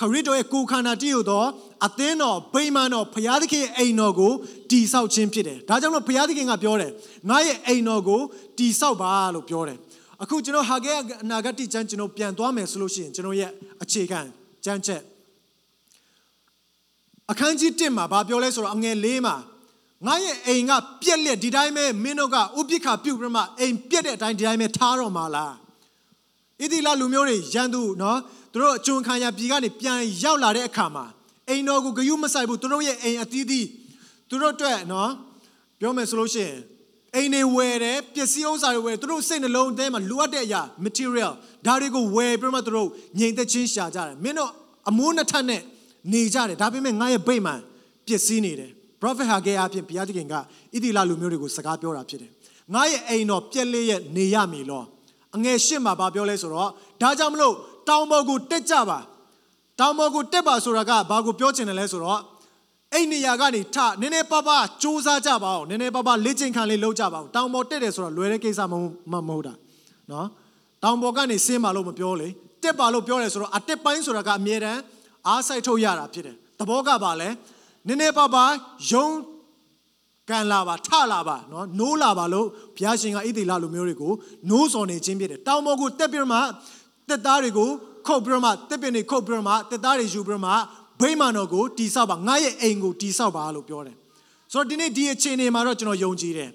ခရစ်တော်ရဲ့ကိုယ်ခန္ဓာတည်ရသောအသင်းတော်ဗိမာန်တော်ဘုရားသခင်အိမ်တော်ကိုတည်ဆောက်ခြင်းဖြစ်တယ်။ဒါကြောင့်လို့ဘုရားသခင်ကပြောတယ်ငါရဲ့အိမ်တော်ကိုတည်ဆောက်ပါလို့ပြောတယ်။ အခုကျွန်တော်ဟာဂဲအနာဂတ်ကျမ်းကျွန်တော်ပြန်သွားမယ်ဆိုလို့ရှိရင်ကျွန်တော်ရဲ့အခြေခံကျမ်းချက်အခန်းကြီး1မှာဗာပြောလဲဆိုတော့အငယ်၄မှာငါရဲ့အိမ်ကပြက်လက်ဒီတိုင်းပဲမင်းတို့ကဥပိ္ပခပြုတ်ပြမအိမ်ပြက်တဲ့အတိုင်းဒီတိုင်းပဲထားတော့မှာလားဣတိလလူမျိုးတွေရန်သူနော်သူတို့အကျွန်းခံရပြည်ကနေပြန်ရောက်လာတဲ့အခါမှာအိမ်တော်ကိုဂယုမဆိုင်ဘူးသူတို့ရဲ့အိမ်အသီးသီးသူတို့အတွက်နော်ပြောမယ်ဆိုလို့ရှိရင် အိမ်တွေဝယ်တယ်ပစ္စည်းဥစ္စာတွေဝယ်သူတို့စိတ်နှလုံးထဲမှာလိုအပ်တဲ့အရာ material ဒါတွေကိုဝယ်ပြီးမှသူတို့ငြိမ်သက်ချင်းရှာကြတယ်မင်းတို့အမိုးနှစ်ထပ်နဲ့နေကြတယ်ဒါပေမဲ့ငါရဲ့ဗိမာန်ပစ္စည်းနေတယ် prophet ဟာဂေအဖြစ်ဘုရားသခင်ကဣတိလလူမျိုးတွေကိုစကားပြောတာဖြစ်တယ်ငါရဲ့အိမ်တော်ပြက်လေးရဲ့နေရမည်လောအငယ်ရှစ်မှာဘာပြောလဲဆိုတော့ဒါကြောင့်မလို့တောင်ပေါ်ကိုတက်ကြပါတောင်ပေါ်ကိုတက်ပါဆိုတာကဘာကိုပြောချင်တယ်လဲဆိုတော့ အဲ့နေရာကနေထနည်းနည်းပါးပါစူးစမ်းကြပါဦးနည်းနည်းပါးပါလေ့ကျင့်ခံလေးလုပ်ကြပါဦးတောင်ပေါ်တက်တယ်ဆိုတော့လွယ်တဲ့ကိစ္စမဟုတ်မဟုတ်တာနော်တောင်ပေါ်ကနေဆင်းပါလို့မပြောလေတက်ပါလို့ပြောတယ်ဆိုတော့အတက်ပိုင်းဆိုတာကအမြဲတမ်းအားစိုက်ထုတ်ရတာဖြစ်တယ်သဘောကပါလဲနည်းနည်းပါးပါယုံကန်လာပါထလာပါနော်နိုးလာပါလို့ဘုရားရှင်ကဣသေလလူမျိုးတွေကိုနိုးစော်နေခြင်းဖြစ်တယ်တောင်ပေါ်ကိုတက်ပြီးမှတက်သားတွေကိုခုတ်ပြီးမှတက်ပင်တွေခုတ်ပြီးမှတက်သားတွေယူပြီးမှ ဗိမာန်တော်ကိုတီဆောက်ပါငါရဲ့အိမ်ကိုတီဆောက်ပါလို့ပြောတယ်ဆိုတော့ဒီနေ့ဒီအခြေအနေမှာတော့ကျွန်တော်ယုံကြည်တယ်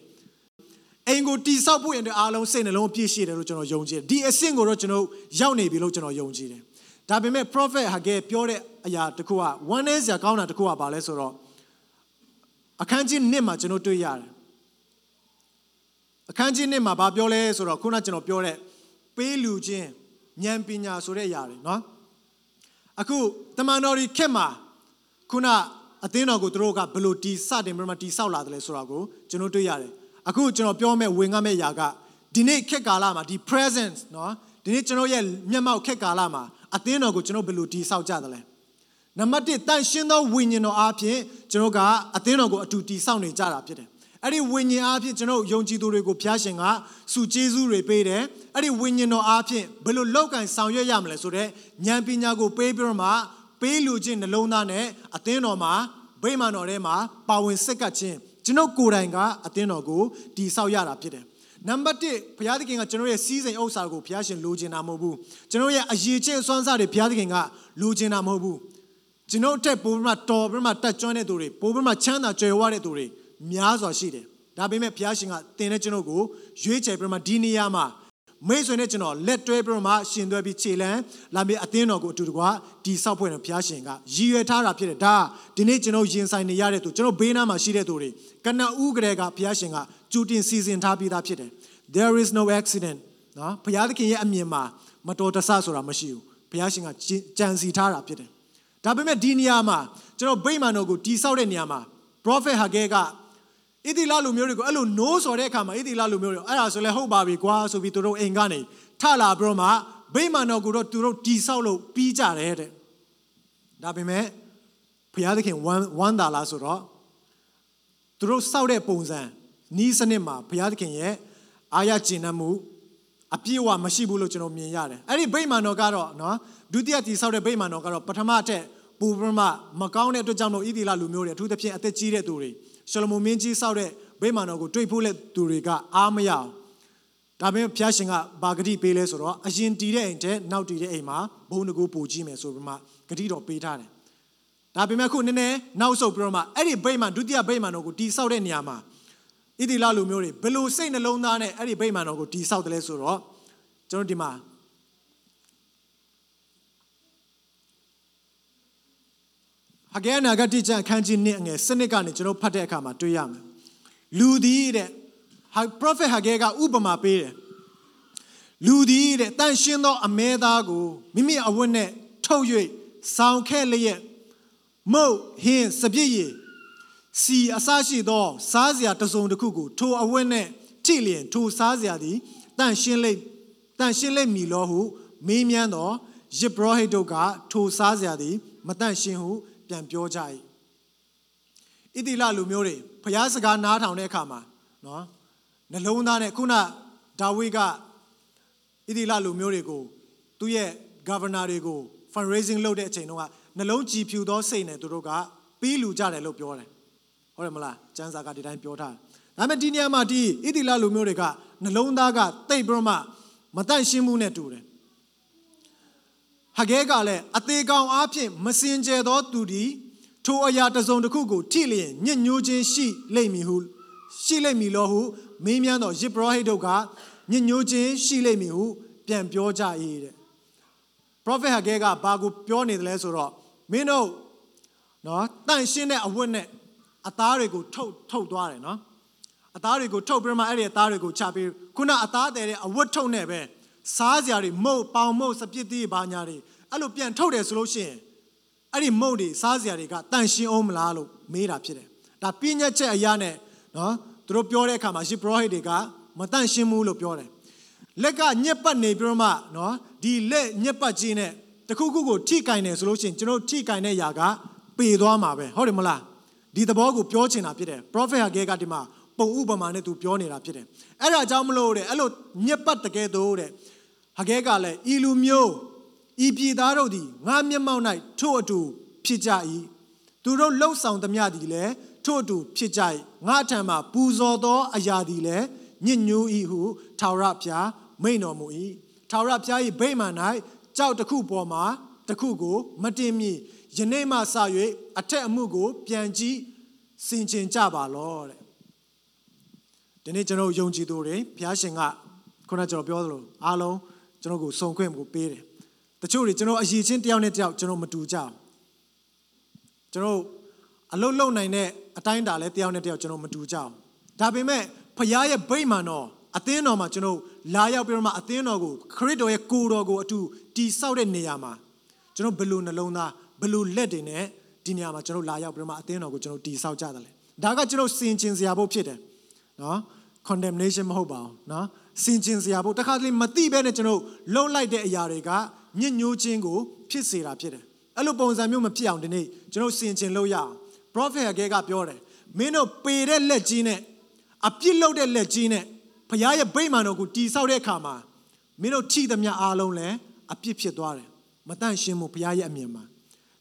အိမ်ကိုတီဆောက်ဖို့ရင်အားလုံးစိတ်နှလုံးပြည့်ရှိတယ်လို့ကျွန်တော်ယုံကြည်တယ်ဒီအဆင့်ကိုတော့ကျွန်တော်ရောက်နေပြီလို့ကျွန်တော်ယုံကြည်တယ်ဒါပေမဲ့ prophet ဟာကဲပြောတဲ့အရာတစ်ခုက one day စရာကောင်းတာတစ်ခုကဘာလဲဆိုတော့အခန်းကြီး1မှာကျွန်တော်တွေ့ရတယ်အခန်းကြီး1မှာဘာပြောလဲဆိုတော့ခုနကျွန်တော်ပြောတဲ့ပေးလူချင်းဉာဏ်ပညာဆိုတဲ့အရာတွေเนาะ အခုတမန်တော်ကြီးခက်မှာခုနအသင်းတော်ကိုသူတို့ကဘယ်လိုတီစတင်ပြီးမှတီဆောက်လာတယ်လဲဆိုတာကိုကျွန်တော်တွေ့ရတယ်အခုကျွန်တော်ပြောမဲ့ဝင်ငတ်မဲ့ຢာကဒီနေ့ခက်ကာလမှာဒီ presence เนาะဒီနေ့ကျွန်တော်ရဲ့မျက်မှောက်ခက်ကာလမှာအသင်းတော်ကိုကျွန်တော်ဘယ်လိုတီဆောက်ကြသလဲနံပါတ်1တန်ရှင်းသောဝိညာဉ်တော်အားဖြင့်ကျွန်တော်ကအသင်းတော်ကိုအတူတည်ဆောက်နေကြတာဖြစ်တယ်။ အဲ့ဒီဝိညာဉ်အားဖြင့်ကျွန်တော်ယုံကြည်သူတွေကိုဖျားရှင်ကစုကျေးဇူးတွေပေးတယ်။အဲ့ဒီဝိညာဉ်တော်အားဖြင့်ဘယ်လိုလောက်ကန်ဆောင်ရွက်ရမလဲဆိုတော့ဉာဏ်ပညာကိုပေးပြီးတော့မှပေးလူချင်းနှလုံးသားနဲ့အသင်းတော်မှာဗိမာန်တော်ထဲမှာပါဝင်စက်ကပ်ခြင်းကျွန်တော်ကိုယ်တိုင်ကအသင်းတော်ကိုတည်ဆောက်ရတာဖြစ်တယ်။နံပါတ်1ဘုရားသခင်ကကျွန်တော်ရဲ့စီးစိမ်ဥစ္စာကိုဘုရားရှင်လိုချင်တာမဟုတ်ဘူးကျွန်တော်ရဲ့အရေးချင်းစွမ်းစားတွေဘုရားသခင်ကလိုချင်တာမဟုတ်ဘူးကျွန်တော်တက်ပိုးပြီးမှတော်ပြီးမှတက်ကျွမ်းတဲ့သူတွေပိုးပြီးမှချမ်းသာကြွယ်ဝတဲ့သူတွေ များစွာရှိတယ်ဒါပေမဲ့ဘုရားရှင်ကတင်တဲ့ကျွန်တော်ကိုရွေးချယ်ပြီးမှဒီနေရာမှာမိတ်ဆွေနဲ့ကျွန်တော်လက်တွဲပြီးမှရှင်သွဲပြီးခြေလန်းလာပြီးအသင်းတော်ကိုအတူတကွာဒီဆောက်ဖွဲ့တဲ့ဘုရားရှင်ကရည်ရွယ်ထားတာဖြစ်တယ်ဒါဒီနေ့ကျွန်တော်ရင်ဆိုင်နေရတဲ့သူကျွန်တော်ဘေးနားမှာရှိတဲ့သူတွေကနဦးကလေးကဘုရားရှင်ကကြိုတင်စီစဉ်ထားပြီးသားဖြစ်တယ် there is no accident နော်ဘုရားသခင်ရဲ့အမြင်မှာမတော်တဆဆိုတာမရှိဘူးဘုရားရှင်ကကြံစီထားတာဖြစ်တယ်ဒါပေမဲ့ဒီနေရာမှာကျွန်တော်ဗိမာန်တော်ကိုတိဆောက်တဲ့နေရာမှာ prophet ဟာကဲက ဣတိလလူမျိုးတွေကိုအဲ့လိုနိုးစော်တဲ့အခါမှာဣတိလလူမျိုးတွေအဲ့ဒါဆိုလဲဟုတ်ပါပြီကွာဆိုပြီးသူတို့အိမ်ကနေထလာပြီးတော့မှဗိမာန်တော်ကိုတော့သူတို့တိဆောက်လို့ပြီးကြတယ်တဲ့ဒါပေမဲ့ဘုရားသခင်ဝမ်းဝမ်းသာလားဆိုတော့သူတို့စောက်တဲ့ပုံစံနီးစနစ်မှာဘုရားသခင်ရဲ့အာရကျင်နှံ့မှုအပြည့်အဝမရှိဘူးလို့ကျွန်တော်မြင်ရတယ်အဲ့ဒီဗိမာန်တော်ကတော့နော်ဒုတိယတည်ဆောက်တဲ့ဗိမာန်တော်ကတော့ပထမအထက်ပူပရမမကောင်းတဲ့အတွက်ကြောင့်လို့ဣသီလလူမျိုးတွေအထူးသဖြင့်အသက်ကြီးတဲ့သူတွေ ရှလမုန်မင်းကြီးဆောက်တဲ့ဗိမာန်တော်ကိုတွေ့ဖို့လက်သူတွေကအားမရအောင်ဒါပေမဲ့ဘုရားရှင်ကဘာဂတိပေးလဲဆိုတော့အရင်တည်တဲ့အိမ်တဲ့နောက်တည်တဲ့အိမ်မှာဘုံတကူပူကြီးမယ်ဆိုပြီးမှဂတိတော်ပေးထားတယ်ဒါပေမဲ့ခုနည်းနည်းနောက်ဆုတ်ပြီးတော့မှအဲ့ဒီဗိမာန်ဒုတိယဗိမာန်တော်ကိုတည်ဆောက်တဲ့နေရာမှာဣသီလလူမျိုးတွေဘယ်လိုစိတ်နှလုံးသားနဲ့အဲ့ဒီဗိမာန်တော်ကိုတည်ဆောက်တယ်လဲဆိုတော့ကျွန်တော်ဒီမှာ ဟဂဲနာဂတိကျမ်းခန်းကြီးနှစ်အငယ်စနစ်ကနေကျွန်တော်ဖတ်တဲ့အခါမှာတွေ့ရမယ်လူသည်တဲ့ prophet ဟဂဲကဥပမာပေးတယ်လူသည်တဲ့တန်ရှင်းသောအမဲသားကိုမိမိအဝတ်နဲ့ထုတ်၍ဆောင်းခဲ့လျက်မုတ်ဟင်းစပြည့်ရည်စီအစရှိသောစားစရာတစုံတစ်ခုကိုထိုအဝတ်နဲ့ထိလျင်ထိုစားစရာသည်တန်ရှင်းလိမ့်တန်ရှင်းလိမ့်မည်လို့ဟုမေးမြန်းသောယစ်ဘရဟိတ်တို့ကထိုစားစရာသည်မတန်ရှင်းဟု ပြန်ပြောကြ၏ဣတိလလူမျိုးတွေဖျားစကားနားထောင်တဲ့အခါမှာနော်နှလုံးသားနဲ့ခုနဒါဝိဒ်ကဣတိလလူမျိုးတွေကိုသူ့ရဲ့ governor တွေကို fundraising လုပ်တဲ့အချိန်တုန်းကနှလုံးကြည်ဖြူသောစိတ်နဲ့သူတို့ကပြီးလူကြတယ်လို့ပြောတယ်ဟုတ်တယ်မလားကျမ်းစာကဒီတိုင်းပြောထားတယ်ဒါပေမဲ့ဒီနေရာမှာဒီဣတိလလူမျိုးတွေကနှလုံးသားကတိတ်ပြီးမှမတန့်ရှင်းမှုနဲ့တူတယ် ဟဂဲကလည်းအသေးကောင်အားဖြင့်မစင်ကြယ်သောသူသည်ထိုအရာတစ်စုံတစ်ခုကိုထိလျင်ညှဉ်းညိုးခြင်းရှိလိမ့်မည်ဟုရှိလိမ့်မည်လို့ဟုမေးမြန်းသောယေဘရဟိတ်တို့ကညှဉ်းညိုးခြင်းရှိလိမ့်မည်ဟုပြန်ပြောကြ၏တဲ့ prophet ဟဂဲကဘာကိုပြောနေတယ်လဲဆိုတော့မင်းတို့နော်တန့်ရှင်းတဲ့အဝတ်နဲ့အသားတွေကိုထုတ်ထုတ်သွားတယ်နော်အသားတွေကိုထုတ်ပြီးမှအဲ့ဒီအသားတွေကိုချပြီးခုနအသားတယ်တဲ့အဝတ်ထုတ်နဲ့ပဲ စားစရာတွေမုတ်ပေါင်မုတ်စပစ်သေးဘာညာတွေအဲ့လိုပြန်ထုတ်တယ်ဆိုလို့ရှိရင်အဲ့ဒီမုတ်တွေစားစရာတွေကတန်ရှင်းအောင်မလားလို့မေးတာဖြစ်တယ်ဒါပြည့်ညက်ချက်အရာနဲ့နော်သူတို့ပြောတဲ့အခါမှာရှစ်ဘရဟိတ်တွေကမတန့်ရှင်းဘူးလို့ပြောတယ်လက်ကညက်ပတ်နေပြီးတော့မှနော်ဒီလက်ညက်ပတ်ကြီးနဲ့တခုခုကိုထိကင်တယ်ဆိုလို့ရှိရင်ကျွန်တော်ထိကင်တဲ့ຢာကပေသွားမှာပဲဟုတ်တယ်မလားဒီသဘောကိုပြောချင်တာဖြစ်တယ် prophet ဟာကဲကဒီမှာပုံဥပမာနဲ့သူပြောနေတာဖြစ်တယ်အဲ့ဒါကြောင့်မလို့တဲ့အဲ့လိုညက်ပတ်တကယ်တော့တဲ့ ဟကဲကလည်းဤလူမျိုးဤပြည်သားတို့သည်ငါမျက်မှောက်၌ထို့အတူဖြစ်ကြ၏သူတို့လှုပ်ဆောင်သမျှသည်လည်းထို့အတူဖြစ်ကြ၏ငါထံမှပူဇော်သောအရာသည်လည်းညစ်ညူး၏ဟုထာဝရဘုရားမိန်တော်မူ၏ထာဝရဘုရား၏ဗိမာန်၌ကြောက်တစ်ခုပေါ်မှာတစ်ခုကို မတင်မီယနေ့မှစ၍အထက်အမှုကို ပြန်ကြည့်စင်ကျင်ကြပါလောတဲ့ဒီနေ့ကျွန်တော်ယုံကြည်သူတွေဘုရားရှင်ကခုနကျွန်တော်ပြောသလိုအားလုံး ကျွန်တော်ကိုစုံခွင့်ကိုပေးတယ်တချို့တွေကျွန်တော်အရေးချင်းတယောက်နဲ့တယောက်ကျွန်တော်မတူကြဘူးကျွန်တော်အလုတ်လုံနိုင်တဲ့အတိုင်းတာလဲတယောက်နဲ့တယောက်ကျွန်တော်မတူကြဘူးဒါပေမဲ့ဖခင်ရဲ့ဗိမာန်တော်အသင်းတော်မှာကျွန်တော်လာရောက်ပြီးတော့မှအသင်းတော်ကိုခရစ်တော်ရဲ့ကိုယ်တော်ကိုအတူတီဆောက်တဲ့နေရာမှာကျွန်တော်ဘယ်လိုနှလုံးသားဘယ်လိုလက်တွေနဲ့ဒီနေရာမှာကျွန်တော်လာရောက်ပြီးတော့မှအသင်းတော်ကိုကျွန်တော်တီဆောက်ကြတယ်လေဒါကကျွန်တော်စင်ကျင်စရာဖို့ဖြစ်တယ်နော် condemnation မဟုတ်ပါဘူးနော် စင်ကျင်စရာဖို့တခါတလေမသိဘဲနဲ့ကျွန်တော်လှုပ်လိုက်တဲ့အရာတွေကညစ်ညိုးခြင်းကိုဖြစ်စေတာဖြစ်တယ်အဲ့လိုပုံစံမျိုးမဖြစ်အောင်ဒီနေ့ကျွန်တော်စင်ကျင်လို့ရအောင် prophet ကပြောတယ်မင်းတို့ပေတဲ့လက်ကြီးနဲ့အပြစ်လုပ်တဲ့လက်ကြီးနဲ့ဘုရားရဲ့ဗိမာန်တော်ကိုတီဆောက်တဲ့အခါမှာမင်းတို့ထိသမျှအားလုံးလည်းအပြစ်ဖြစ်သွားတယ်မတန့်ရှင်းမှုဘုရားရဲ့အမြင်မှာ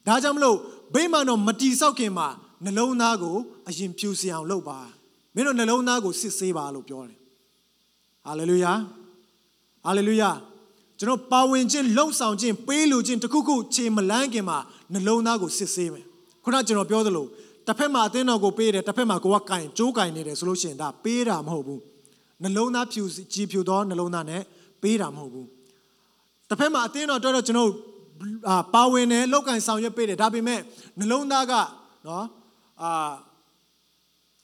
ဒါကြောင့်မလို့ဗိမာန်တော်မတီဆောက်ခင်မှာနှလုံးသားကိုအရင်ဖြူစင်အောင်လုပ်ပါမင်းတို့နှလုံးသားကိုစစ်ဆေးပါလို့ပြောတယ် ဟာလေလုယာဟာလေလုယာကျွန်တော်ပါဝင်ခြင်းလှုပ်ဆောင်ခြင်းပေးလူခြင်းတခုခုခြေမလန်းခင်မှာနှလုံးသားကိုစစ်ဆေးမယ်ခုနကျွန်တော်ပြောသလိုတစ်ဖက်မှာအသင်းတော်ကိုပေးတယ်တစ်ဖက်မှာကိုကကင်ကြိုးကင်နေတယ်ဆိုလို့ရှိရင်ဒါပေးတာမဟုတ်ဘူးနှလုံးသားဖြူကြည်ဖြူသောနှလုံးသားနဲ့ပေးတာမဟုတ်ဘူးတစ်ဖက်မှာအသင်းတော်တော်တော်ကျွန်တော်ပါဝင်တယ်လောက်ကင်ဆောင်ရွက်ပေးတယ်ဒါပေမဲ့နှလုံးသားကနော်အာ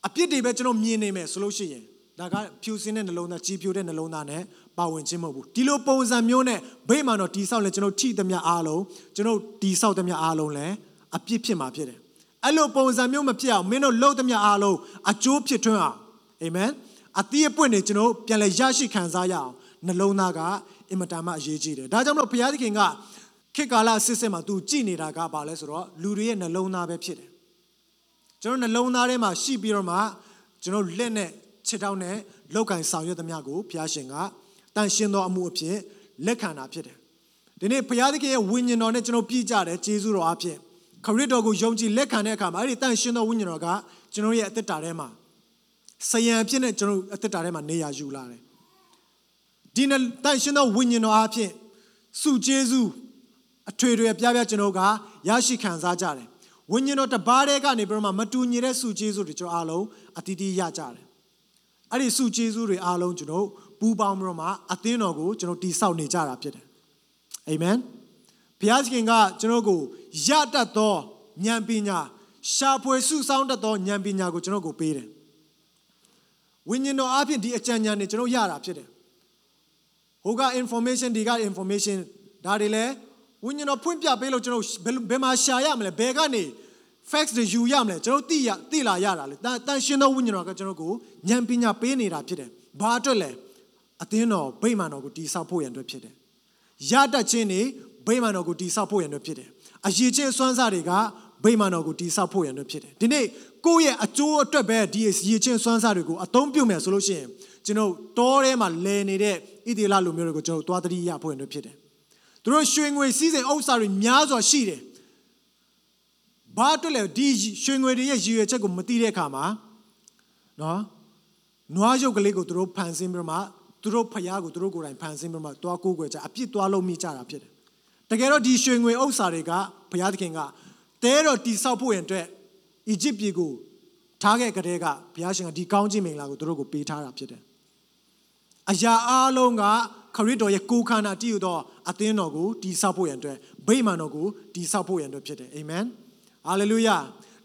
အပြစ်တွေပဲကျွန်တော်မြင်နေမယ်ဆိုလို့ရှိရင် ဒါကဖြူစင်းတဲ့နှလုံးသားကြီးဖြူတဲ့နှလုံးသားနဲ့ပါဝင်ခြင်းမဟုတ်ဘူးဒီလိုပုံစံမျိုးနဲ့ဗိမာန်တော်တိဆောက်လဲကျွန်တော်ထိသမျှအားလုံးကျွန်တော်တိဆောက်သမျှအားလုံးလဲအပြစ်ဖြစ်မှာဖြစ်တယ်အဲ့လိုပုံစံမျိုးမဖြစ်အောင်မင်းတို့လှုပ်သမျှအားလုံးအကျိုးဖြစ်ထွန်းအောင်အာမင်အသီးအပွင့်တွေကျွန်တော်ပြန်လဲရရှိခံစားရအောင်နှလုံးသားကအင်မတန်မှအရေးကြီးတယ်ဒါကြောင့်မလို့ဘုရားသခင်ကခေတ်ကာလစစ်စစ်မှာ तू ကြည်နေတာကဘာလဲဆိုတော့လူတွေရဲ့နှလုံးသားပဲဖြစ်တယ်ကျွန်တော်နှလုံးသားထဲမှာရှိပြီးတော့မှကျွန်တော်လက်နဲ့ ခြေထောက်နဲ့လောက်ကင်ဆောင်ရွက်သမျှကိုဘုရားရှင်ကတန်ရှင်းသောအမှုအဖြစ်လက်ခံတာဖြစ်တယ်ဒီနေ့ဘုရားသခင်ရဲ့ဝိညာဉ်တော်နဲ့ကျွန်တော်ပြည့်ကြတယ်ကျေးဇူးတော်အဖြစ်ခရစ်တော်ကိုယုံကြည်လက်ခံတဲ့အခါမှာအဲ့ဒီတန်ရှင်းသောဝိညာဉ်တော်ကကျွန်တော်ရဲ့အသက်တာထဲမှာဆယံအဖြစ်နဲ့ကျွန်တော်အသက်တာထဲမှာနေရာယူလာတယ်ဒီနဲ့တန်ရှင်းသောဝိညာဉ်တော်အဖြစ်စုကျေးဇူးအထွေထွေပြပြကျွန်တော်ကရရှိခံစားကြတယ်ဝိညာဉ်တော်တပါးတဲ့ကနေပြီးတော့မှမတူညီတဲ့စုကျေးဇူးတွေကျွန်တော်အားလုံးအတီးတီးရကြတယ် အဲ့ဒီစုကျေးဇူးတွေအားလုံးကျွန်တော်ပူးပေါင်းပြီးတော့မှအသင်းတော်ကိုကျွန်တော်တိဆောက်နေကြတာဖြစ်တယ်အာမင်ဘုရားသခင်ကကျွန်တော်ကိုရတတ်သောဉာဏ်ပညာရှာဖွေစုဆောင်းတတ်သောဉာဏ်ပညာကိုကျွန်တော်ကိုပေးတယ်ဝိညာဉ်တော်အပြင်ဒီအကြံဉာဏ်တွေကျွန်တော်ရတာဖြစ်တယ်ဟိုက information ဒီက information ဒါတွေလည်းဝိညာဉ်တော်ဖွင့်ပြပေးလို့ကျွန်တော်ဘယ်မှာရှာရမလဲဘယ်ကနေ facts တွေယူရမလဲကျွန်တော်သိရသိလာရတာလေတန်တန်ရှင်းသောဝိညာဉ်တော်ကကျွန်တော်ကိုဉာဏ်ပညာပေးနေတာဖြစ်တယ်ဘာအတွက်လဲအသင်းတော်ဗိမာန်တော်ကိုတည်ဆောက်ဖို့ရန်အတွက်ဖြစ်တယ်ရတတ်ခြင်းနေဗိမာန်တော်ကိုတည်ဆောက်ဖို့ရန်အတွက်ဖြစ်တယ်အရေးချင်းစွမ်းစားတွေကဗိမာန်တော်ကိုတည်ဆောက်ဖို့ရန်အတွက်ဖြစ်တယ်ဒီနေ့ကိုယ့်ရဲ့အကျိုးအတွက်ပဲဒီရေးချင်းစွမ်းစားတွေကိုအသုံးပြုမယ်ဆိုလို့ရှိရင်ကျွန်တော်တောထဲမှာလဲနေတဲ့ဣသေလလူမျိုးတွေကိုကျွန်တော်သွားတတိယဖို့ရန်အတွက်ဖြစ်တယ်သူတို့ရွှေငွေစည်းစိမ်ဥစ္စာတွေများစွာရှိတယ် ဘာအတွက်လဲဒီရွှေငွေတွေရဲ့ရည်ရွယ်ချက်ကိုမသိတဲ့အခါမှာနော်နွားရုပ်ကလေးကိုသူတို့ဖန်ဆင်းပြီးမှသူတို့ဖျားကိုသူတို့ကိုယ်တိုင်ဖန်ဆင်းပြီးမှတွားကိုးကွယ်ကြအပြစ်တွားလုံးမိကြတာဖြစ်တယ်တကယ်တော့ဒီရွှေငွေဥစ္စာတွေကဘုရားသခင်ကတဲတော်တိဆောက်ဖို့ရန်အတွက်အီဂျစ်ပြည်ကိုထားခဲ့ကြတဲ့ကဘုရားရှင်ကဒီကောင်းခြင်းမင်္ဂလာကိုသူတို့ကိုပေးထားတာဖြစ်တယ်အရာအားလုံးကခရစ်တော်ရဲ့ကိုယ်ခန္ဓာတည်ယူသောအသင်းတော်ကိုတည်ဆောက်ဖို့ရန်အတွက်ဗိမာန်တော်ကိုတည်ဆောက်ဖို့ရန်အတွက်ဖြစ်တယ်အာမင် ဟာလေလုယာ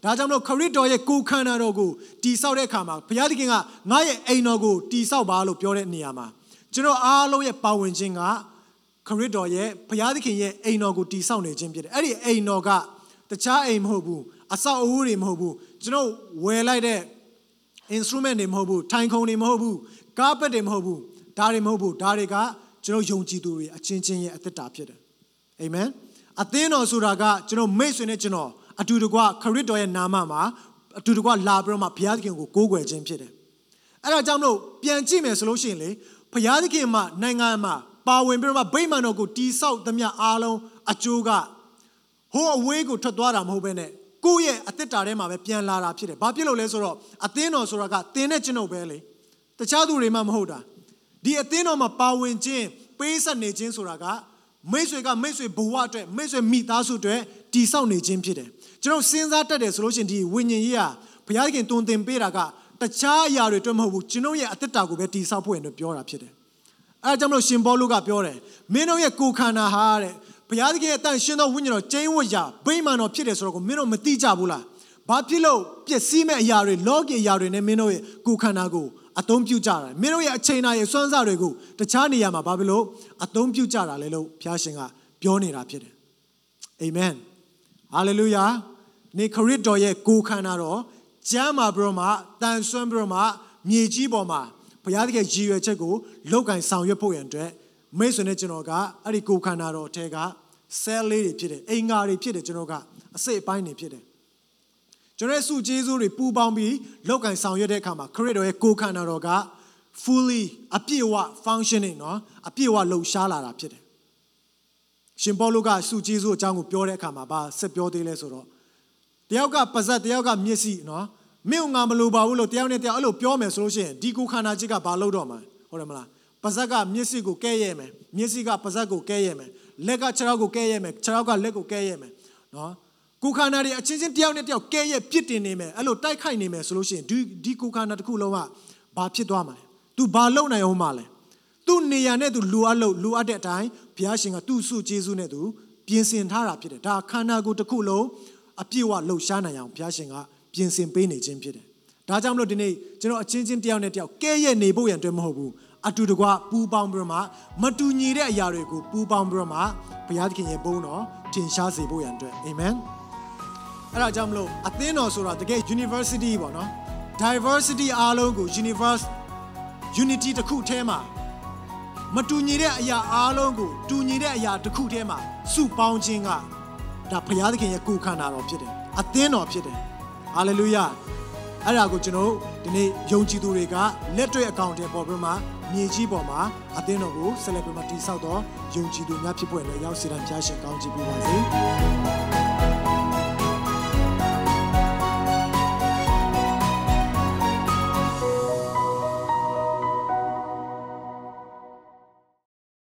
ဒါကြောင့်မလို့ခရစ်တော်ရဲ့ကိုယ်ခန္ဓာတော်ကိုတည်ဆောက်တဲ့အခါမှာဘုရားသခင်ကငါရဲ့အိမ်တော်ကိုတည်ဆောက်ပါလို့ပြောတဲ့နေရာမှာကျွန်တော်အားလုံးရဲ့ပါဝင်ခြင်းကခရစ်တော်ရဲ့ဘုရားသခင်ရဲ့အိမ်တော်ကိုတည်ဆောက်နေခြင်းဖြစ်တယ်အဲ့ဒီအိမ်တော်ကတခြားအိမ်မဟုတ်ဘူးအဆောက်အဦတွေမဟုတ်ဘူးကျွန်တော်ဝယ်လိုက်တဲ့ instrument တွေမဟုတ်ဘူးထိုင်ခုံတွေမဟုတ်ဘူးကားပက်တွေမဟုတ်ဘူးဒါတွေမဟုတ်ဘူးဒါတွေကကျွန်တော်ယုံကြည်သူတွေအချင်းချင်းရဲ့အသက်တာဖြစ်တယ်အာမင်အသင်းတော်ဆိုတာကကျွန်တော်မိတ်ဆွေနဲ့ကျွန်တော် အတူတကွခရစ်တော်ရဲ့နာမမှာအတူတကွလာပြီးတော့မှဘုရားသခင်ကိုကိုးကွယ်ခြင်းဖြစ်တယ်အဲ့ဒါကြောင့်မလို့ပြန်ကြည့်မယ်ဆိုလို့ရှိရင်လေဘုရားသခင်မှာနိုင်ငံမှာပါဝင်ပြီးတော့မှဗိမာန်တော်ကိုတီဆောက်သမျှအားလုံးအကျိုးကဟိုးအဝေးကိုထွက်သွားတာမဟုတ်ဘဲနဲ့ကိုယ့်ရဲ့အသက်တာထဲမှာပဲပြန်လာတာဖြစ်တယ်။ဘာဖြစ်လို့လဲဆိုတော့အသင်းတော်ဆိုတာကသင်နဲ့ကျွန်ုပ်ပဲလေ။တခြားသူတွေမှမဟုတ်တာ။ဒီအသင်းတော်မှာပါဝင်ခြင်းပေးဆက်နေခြင်းဆိုတာကမိတ်ဆွေကမိတ်ဆွေဘဝအတွက်မိတ်ဆွေမိသားစုအတွက်တည်ဆောက်နေခြင်းဖြစ်တယ်။ ကျွန်တော်စဉ်းစားတတ်တယ်ဆိုလို့ရှိရင်ဒီဝိညာဉ်ကြီးကဘုရားခင်တွင်တင်ပေးတာကတခြားအရာတွေအတွက်မဟုတ်ဘူးကျွန်တော်ရဲ့အသက်တာကိုပဲတည်ဆောက်ဖို့ရလို့ပြောတာဖြစ်တယ်။အဲဒါကြောင့်မလို့ရှင်ဘောလုကပြောတယ်မင်းတို့ရဲ့ကိုယ်ခန္ဓာဟာတဲ့ဘုရားသခင်ရဲ့အတန်ရှင်သောဝိညာဉ်တော်ကျင်းဝတ်ရာဗိမာန်တော်ဖြစ်တယ်ဆိုတော့ကိုမင်းတို့မသိကြဘူးလား။ဘာဖြစ်လို့ပျက်စီးမဲ့အရာတွေလောကီအရာတွေနဲ့မင်းတို့ရဲ့ကိုယ်ခန္ဓာကိုအသုံးပြုကြတာမင်းတို့ရဲ့အချိန်နာရဲ့စွမ်းစားတွေကိုတခြားနေရာမှာဘာဖြစ်လို့အသုံးပြုကြတာလဲလို့ဘုရားရှင်ကပြောနေတာဖြစ်တယ်အာမင်ဟာလေလုယာ နေခရစ်တော်ရဲ့ကိုယ်ခန္ဓာတော်ကျမ်းမာပြီးတော့မှတန်ဆွမ်းပြီးတော့မှမြေကြီးပေါ်မှာဘုရားသခင်ရည်ရွယ်ချက်ကိုလောက်ကင်ဆောင်ရွက်ဖို့ရန်အတွက်မိတ်ဆွေနဲ့ကျွန်တော်ကအဲ့ဒီကိုယ်ခန္ဓာတော်ထဲက cell လေးတွေဖြစ်တယ်အင်္ဂါတွေဖြစ်တယ်ကျွန်တော်ကအစိတ်အပိုင်းတွေဖြစ်တယ်ကျွန်တော်ရဲ့စုကျေးဇူးတွေပူပေါင်းပြီးလောက်ကင်ဆောင်ရွက်တဲ့အခါမှာခရစ်တော်ရဲ့ကိုယ်ခန္ဓာတော်က fully အပြည့်အဝ functioning เนาะအပြည့်အဝလှုပ်ရှားလာတာဖြစ်တယ်ရှင်ပေါလုကစုကျေးဇူးအကြောင်းကိုပြောတဲ့အခါမှာဗာဆက်ပြောသေးလဲဆိုတော့ တယောက်ကပါဇက်တယောက်ကမျက်စိနော်မင်းငါမလိုပါဘူးလို့တယောက်နဲ့တယောက်အဲ့လိုပြောမယ်ဆိုလို့ရှိရင်ဒီကိုခန္ဓာကြီးကဘာလုပ်တော့မှာဟုတ်တယ်မလားပါဇက်ကမျက်စိကိုကဲရဲမယ်မျက်စိကပါဇက်ကိုကဲရဲမယ်လက်ကခြေထောက်ကိုကဲရဲမယ်ခြေထောက်ကလက်ကိုကဲရဲမယ်နော်ကိုခန္ဓာတွေအချင်းချင်းတယောက်နဲ့တယောက်ကဲရဲပြစ်တင်နေမယ်အဲ့လိုတိုက်ခိုက်နေမယ်ဆိုလို့ရှိရင်ဒီဒီကိုခန္ဓာတစ်ခုလုံးကဘာဖြစ်သွားမှာလဲ तू ဘာလုပ်နိုင်အောင်မလဲသူ့နေရာနဲ့သူလူအပ်လို့လူအပ်တဲ့အတိုင်းဘုရားရှင်ကသူ့စုကျေးဇူးနဲ့သူပြင်ဆင်ထားတာဖြစ်တယ်ဒါခန္ဓာကိုယ်တစ်ခုလုံး အပြည့်ဝလှုပ်ရှားနိုင်အောင်ဘုရားရှင်ကပြင်ဆင်ပေးနေခြင်းဖြစ်တယ်ဒါကြောင့်မလို့ဒီနေ့ကျွန်တော်အချင်းချင်းတယောက်နဲ့တယောက်ကဲရဲ့နေဖို့ရန်အတွက်မဟုတ်ဘူးအတူတကွပူပေါင်းပြီးတော့မှမတူညီတဲ့အရာတွေကိုပူပေါင်းပြီးတော့မှဘုရားသခင်ရဲ့ဘုန်းတော်ထင်ရှားစေဖို့ရန်အတွက်အာမင်အဲ့ဒါကြောင့်မလို့အသင်းတော်ဆိုတာတကယ် university ပေါ့နော် diversity အားလုံးကို universe unity တစ်ခုထဲမှာမတူညီတဲ့အရာအားလုံးကိုတူညီတဲ့အရာတစ်ခုထဲမှာစုပေါင်းခြင်းက ဒါဘုရားသခင်ရဲ့ကိုယ်ခန္ဓာတော်ဖြစ်တယ်အသင်းတော်ဖြစ်တယ်ဟာလေလုယာအဲ့ဒါကိုကျွန်တော်ဒီနေ့ယုံကြည်သူတွေကလက်တွေ့အကောင့်တွေပေါ်ပြီးမှမြေကြီးပေါ်မှာအသင်းတော်ကိုဆက်လက်ပြီးမှတည်ဆောက်တော့ယုံကြည်သူများဖြစ်ပွင့်လည်းရောက်စေတမ်းဖျားရှင်ကောင်းချီးပေးပါစေ